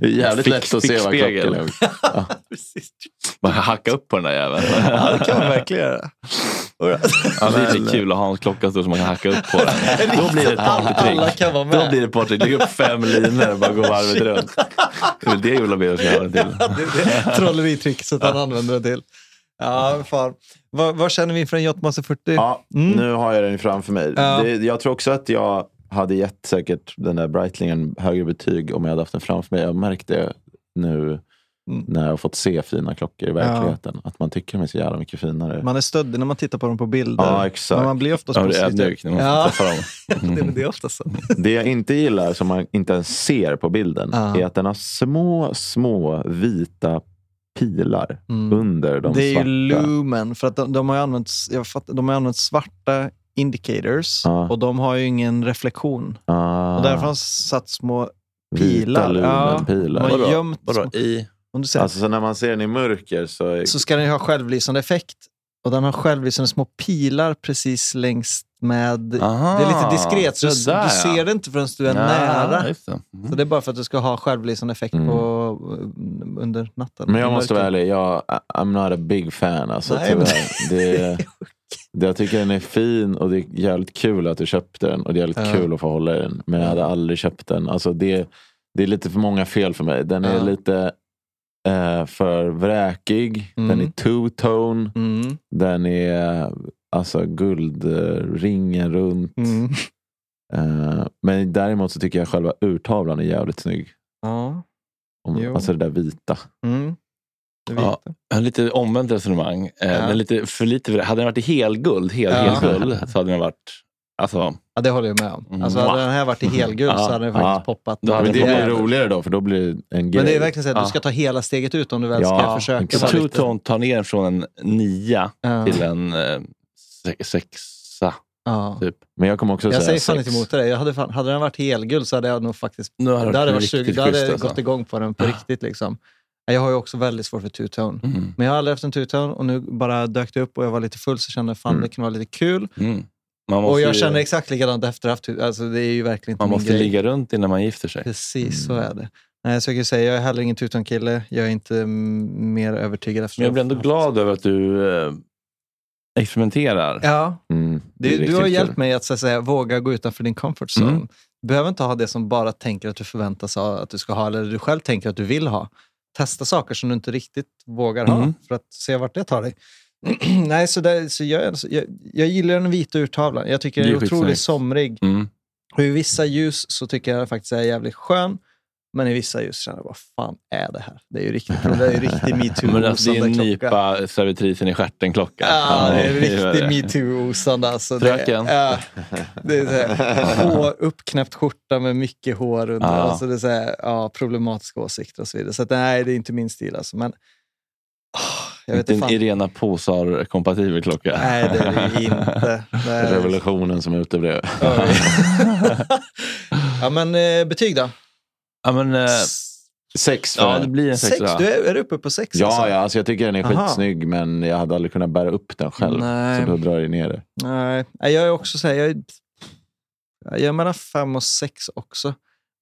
Det är jävligt Fick- lätt att se vad klockan är. Precis. Man kan hacka upp på den där jäveln. Ja, det kan man verkligen göra. Ja, det är lite kul att ha en klocka så som man kan hacka upp på den. Då blir det ett Alla partytrick. kan vara Då blir det partytrick. Lägg upp fem linor och bara gå varvet runt. Det är väl det Jola Bero ska göra till. trolleritricket han använder det till. Ja, fan. Vad, vad känner vi inför en Yachtmaster 40? Ja, Mm. nu har jag den framför mig. Ja. Det, jag tror också att jag hade gett säkert den där Breitlingen högre betyg om jag hade haft den framför mig. Jag har märkt det nu Mm. när jag har fått se fina klockor i verkligheten. Att man tycker de är så jävla mycket finare. Man är stöddig när man tittar på dem på bilder. Ja, exakt. Men man blir oftast Ja, det är positiv. ödmjuk när man Ja. dem. det, men det är oftast så. Det jag inte gillar, som man inte ens ser på bilden, Ja. är att den har små, små vita pilar Mm. under de Det är svarta. ju lumen, för att de, de har använt, jag fattar, de har använt svarta indicators Ja. och de har ju ingen reflektion. ah, Och därför har de satt små vita pilar. Ja, lumenpilar. de har Vadå? gömt Vadå? I? om du ser, Alltså så när man ser den i mörker så... Är, så ska den ju ha självlysande effekt. Och den har självlysande små pilar precis längst med... Aha, det är lite diskret, så du, där, du ja. ser det inte förrän du är Ja, nära. det. Mm. Så det är bara för att du ska ha självlysande effekt Mm. på, under natten. Men jag måste vara ärlig, jag, I'm not a big fan. Alltså, Nej, men- tyvärr. det, det, jag tycker den är fin och det är jävligt kul att du köpte den. Och det är jävligt Ja. kul att få hålla i den. Men jag hade aldrig köpt den. Alltså, det, det är lite för många fel för mig. Den är Ja. lite eh, för vräkig. Mm. Den är two-tone. Mm, Den är alltså guldringen runt. mm. Eh, men däremot så tycker jag själva urtavlan är jävligt snygg. Ja. Om, alltså det där vita. Mm. Det Ja. har lite omvänt resonemang. Eh, Den är lite för lite, hade den varit i helguld, hel, Ja. helguld så hade den varit... Alltså, Ja, det håller jag med om. Mm. Alltså, hade den här varit i helguld Ja. så hade den faktiskt Ja. poppat. Då hade Men det den blir roligare då för då blir det en grej. Men det är verkligen så att Ja. du ska ta hela steget ut om du väl Ja, ska försöka. exakt. vara lite- Two-tone tar ner den från en nia Ja. till en eh, se- sexa. Ja. Typ. Men jag kommer också Jag säga säger fan sex. inte emot dig. Jag hade, fan, hade den varit helguld så hade jag nog faktiskt Nu har då hade varit riktigt sugen, då hade jag alltså. gått igång på den på riktigt. Liksom. Jag har ju också väldigt svårt för two-tone. Mm. Men jag har aldrig haft en two-tone och nu bara dök det upp och jag var lite full så kände jag fan Mm. det kan vara lite kul. Mm. Och jag ju, känner exakt likadant efter haft alltså det är ju verkligen inte Man måste grej. ligga runt innan man gifter sig. Precis, så är det. Nej, så jag kan säga, jag är heller ingen two-tone-kille. Jag är inte mm, mer övertygad efter Men jag blir ändå glad över att du eh, experimenterar. Ja, Mm, du riktigt har hjälpt mig att, så att säga, våga gå utanför din comfort zone. Mm. Du behöver inte ha det som bara tänker att du förväntas ha, att du ska ha, eller du själv tänker att du vill ha. Testa saker som du inte riktigt vågar ha, Mm. för att se vart det tar dig. Nej, så, där, så jag, så jag, jag gillar den vita urtavlan. Jag tycker den är är otroligt somrig. Mm. Och I vissa ljus så tycker jag faktiskt är jävligt skön. Men i vissa ljus känner jag, vad fan är det här? Det är ju riktigt, det är ju riktig metoo Men alltså, det är en nypa servitrisen i stjärten-klocka. Ja, det är det riktigt det. metoo-osande. Alltså. Det, Fröken. ja, det är så här, hår, uppknäppt skjorta med mycket hår under. Ja. Alltså det är så här, ja, problematiska åsikter och så vidare. Så att, nej, det är inte min stil. Alltså. Men jag vet Inte en. Irena Posar-kompatibel klocka. Nej, det är det inte. Det är- Revolutionen som uteblev. ja, men eh, betyg då? Ja, men, eh, Sex för ja, det blir en Sex? sexa. Du är, är du uppe på sex? Ja, alltså? ja alltså jag tycker den är Aha. skitsnygg men jag hade aldrig kunnat bära upp den själv. Nej. Så då drar jag ner det. Nej, jag är också så här, jag, är, jag är mellan fem och sex också.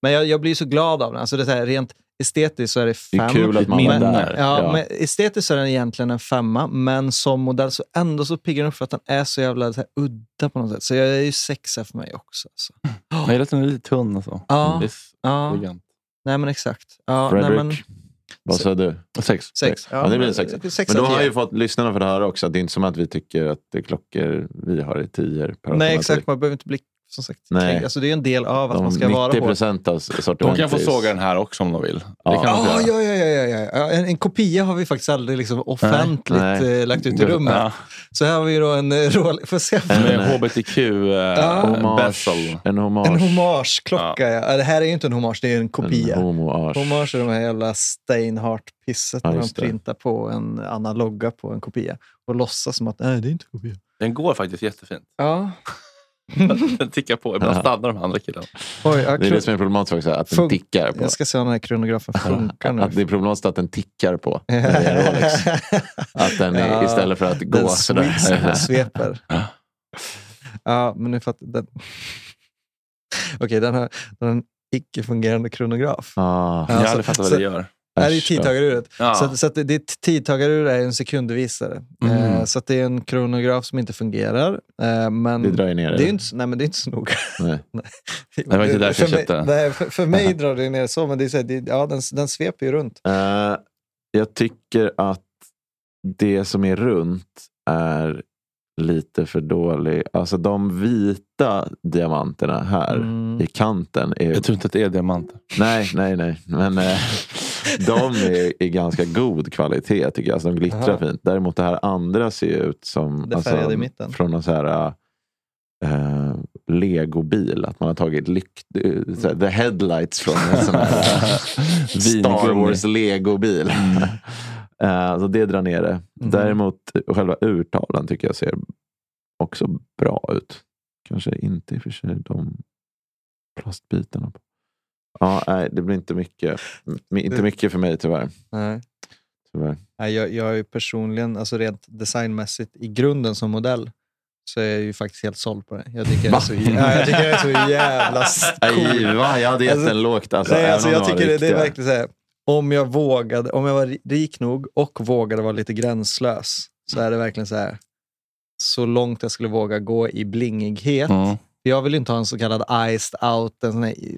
Men jag, jag blir så glad av den. Alltså det är så här, rent estetiskt så är det Det fem. är kul att man var minne. där. Ja, Ja. Men estetiskt så är den egentligen en femma, men som modell så ändå så piggar den upp för att den är så jävla så här, udda på något sätt. Så jag är ju sexa för mig också. Alltså. Jag gillar att den är lite tunn och så. Ja. Det är Ja, elegant. Nej men exakt. Ja, nej, Fredrik, men, vad sa du? Sex. sex. Ja, det blir en sexa. sexa Men då har tio. ju fått lyssnarna för det här också. Det är inte som att vi tycker att det är klockor vi har i per Nej, exakt. Man behöver inte bli som sagt, Nej. alltså, Det är en del av att De man ska vara 90 hård. procent av De kan få såga den här också om de vill. Ja. Ah, göra. ja, ja, ja, ja, ja. ja. En, en kopia har vi faktiskt aldrig liksom offentligt Nej. eh, lagt ut i rummet. Ja. Så här har vi då en eh, Rolex. Får se. En- hbtq Ja. eh, Hommage. bezel. En hommage. En hommageklocka. Ja. Ja, Det här är ju inte en hommage, det är en kopia. En homoage. Hommage är de här jävla Steinhardt-pisset Ja, när de printar på en annan logga på en kopia och låtsas som att nej, det är inte en kopia. Den går faktiskt jättefint. Ja. Den tickar på. Ibland stannar de andra killarna. Oj, jag, Det är det som är problematiskt också, att den tickar på. jag ska se om den här kronografen funkar nu. Att det är problematiskt att den tickar på. när det är en Rolex. Att den är, Ja, istället för att gå den sådär. swe- sveper. Ja. Men nu fattar den. Okej, den har, den har en icke-fungerande kronograf. Ah, Jag har så- aldrig fattat så- vad det gör. Det här är tidtagaruret. Ja. Så, så att det- tidtagarur är en sekundvisare. Mm. Eh, så att det är en kronograf som inte fungerar. Eh, men Det drar ju ner det är det. inte, nej, men det är inte så noga. Nej. Det var inte därför för jag köpte. Nej, för, för mig drar det ner så, men det är så här, det, ja, den, den sveper ju runt. Eh, jag tycker att det som är runt är lite för dålig. Alltså de vita diamanterna här Mm. i kanten. Är, Jag tror inte att det är diamanter. Nej, nej, nej. Men eh, de är i ganska god kvalitet tycker jag. Alltså, de glittrar Aha. fint. Däremot det här andra ser ut som Det färgade i mitten. från någon så här eh, legobil. Att man har tagit lykt, eh, så här, the headlights från en sån här Star. Wars legobil. Eh, så det drar ner det. Mhm. Däremot själva urtavlan tycker jag ser också bra ut. Kanske inte i och för sig de plastbitarna. På. Ja, nej, det blir inte mycket, inte mycket för mig tyvärr. Nej. tyvärr. Nej, jag, jag är ju personligen, alltså rent designmässigt, i grunden som modell, så är jag ju faktiskt helt såld på det. Jag tycker jag är så, ja, jag tycker jag är så jävla Nej, cool. va? Jag hade gett Alltså, den lågt. Alltså, Nej, alltså jag tycker det, det är verkligen så här, om jag vågade, om jag var rik nog och vågade vara lite gränslös, så är det verkligen så här, så långt jag skulle våga gå i blingighet. Mm. Jag vill inte ha en så kallad iced out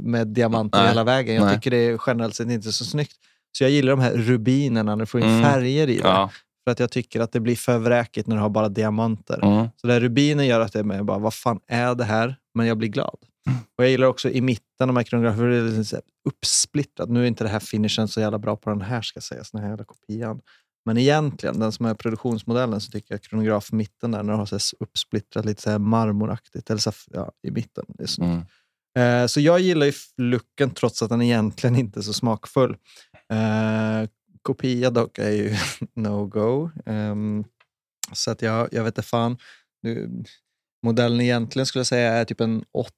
med diamanter Nej, hela vägen. Jag nej. tycker det är generellt sett inte så snyggt. Så jag gillar de här rubinerna när du får in Mm. färger i det. Ja. För att jag tycker att det blir för vräkigt när du har bara diamanter. Mm. Så där rubinen gör att det är med, bara, vad fan är det här? Men jag blir glad. Och jag gillar också i mitten kronograferna, för det är uppsplittrat. Nu är inte det här finishen så jävla bra på den här, ska sägas, den här jävla kopian. Men egentligen, den som är produktionsmodellen, så tycker jag kronograf mitten där, när du har så uppsplittrat, lite så här marmoraktigt, eller så här, ja, i mitten. Det är snyggt. Mm. Eh, så jag gillar ju looken trots att den egentligen inte är så smakfull. Eh, kopia dock är ju no-go. Ehm, så att jag, jag vet inte fan. Nu, modellen egentligen skulle jag säga är typ en 8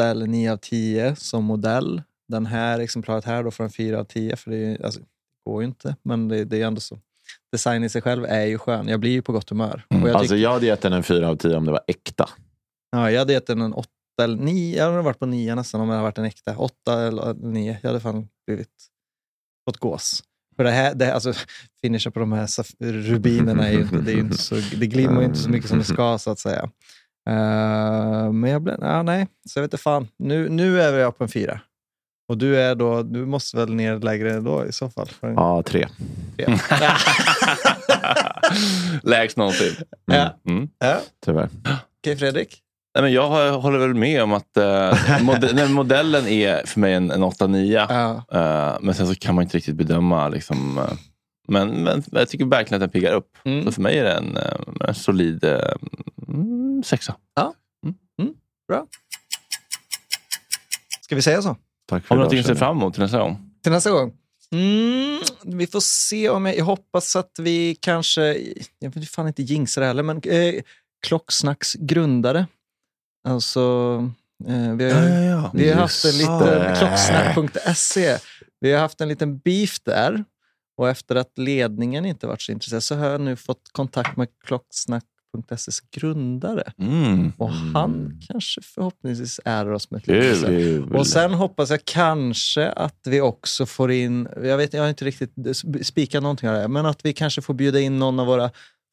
eller 9 av 10 som modell. Den här exemplaret här då får en 4 av 10 för det, är, alltså, går ju inte. Men det, det är ändå så. Design i sig själv är ju skön. Jag blir ju på gott humör. Mm. Och jag, Alltså tycker, jag hade gett den en 4 av 10 om det var äkta. ja, jag hade gett den en 8 eller 9. Jag hade varit på 9 nästan om det hade varit en äkta. 8 eller 9. Jag hade fan blivit fått gås. För det här, det här, alltså, finishen på de här rubinerna är ju inte, det, är inte så, det glimmar ju inte så mycket som det ska så att säga. Eh, men jag blev, ja, nej, så jag vet inte fan. Nu, nu är jag på en fyra. Och du är då, du måste väl ner lägre då i så fall? För en, Ja, 3. Lägst någonsin. Ja. Mm. ja. Tyvärr. Okej Fredrik? Nej, men jag håller väl med om att eh, mode nej, modellen är för mig en, en 8-9. Ja. Eh, men sen så kan man inte riktigt bedöma. Liksom, eh, men, men jag tycker verkligen att den piggar upp. Mm. Så för mig är det en, eh, en solid eh, mm, sexa. Ska vi säga så? Tack för Har du någonting att se fram emot till nästa gång? Till nästa gång. Mm, vi får se om jag, jag hoppas att vi kanske, jag vill fan inte jinxa det heller, men eh, Klocksnacks grundare. Alltså, eh, vi har, Ja, ja, ja. vi har haft en liten, klocksnack.se, vi har haft en liten beef där. Och efter att ledningen inte varit så intresserad så har jag nu fått kontakt med klocksnack.ses grundare. Mm. Och han kanske förhoppningsvis ärar oss med ett litet. Och sen hoppas jag kanske att vi också får in, jag vet jag har inte riktigt spikat någonting av det här, men att vi kanske får bjuda in någon av våra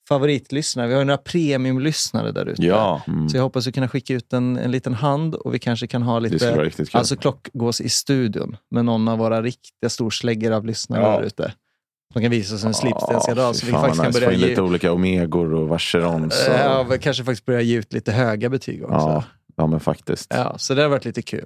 favoritlyssnare. Vi har ju några premiumlyssnare där ute. Ja. Mm. Så jag hoppas vi kunna skicka ut en, en liten hand och vi kanske kan ha lite alltså klockgås i studion med någon av våra riktiga storsläggor av lyssnare Ja. där ute. De kan visa oss en slipstenska dag fy så vi faktiskt kan nice. börja ge, lite olika omegor och vacherons. och- ja, vi kanske faktiskt börja ge ut lite höga betyg också. ja, ja, men faktiskt. Ja, så det har varit lite kul.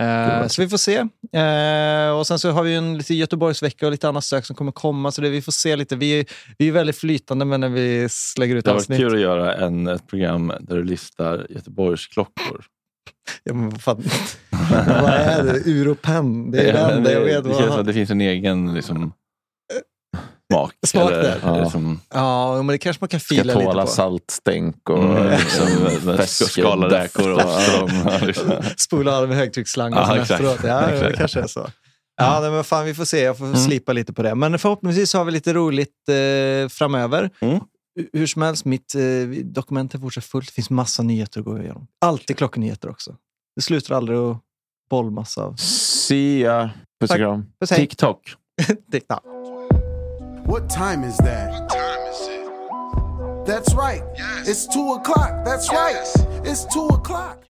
Eh, vad så vi får se. Eh, och sen så har vi en lite Göteborgsvecka och lite annat stök som kommer komma. Så det, vi får se lite. Vi, är- vi är väldigt flytande med när vi lägger ut Det har varit avsnitt. kul att göra en, ett program där du listar Göteborgs klockor. Ja, men vad, fan, vad är det? Europen. Det är det enda jag vet. det Vad som det finns en egen liksom, smak. Smak eller, Ja. Liksom, Ja, men det kanske man kan Ska fila lite tåla på. saltstänk och Mm, liksom med fäske- skalade räkor och liksom. Spola av med högtrycksslang och Ja, efteråt. Ja, det kanske är så. Ja, nej, men fan, vi får se. Jag får Mm. slipa lite på det. Men förhoppningsvis har vi lite roligt eh, framöver. Mm. Hu- Hur som helst, mitt eh, dokument är fortsatt fullt. Det finns massa nyheter att gå igenom. Alltid klocknyheter också. Det slutar aldrig att bollmassa av. See ya. Puss och kram. TikTok. TikTok. What time is that? That's right. Yes. It's two o'clock. That's right. It's two o'clock.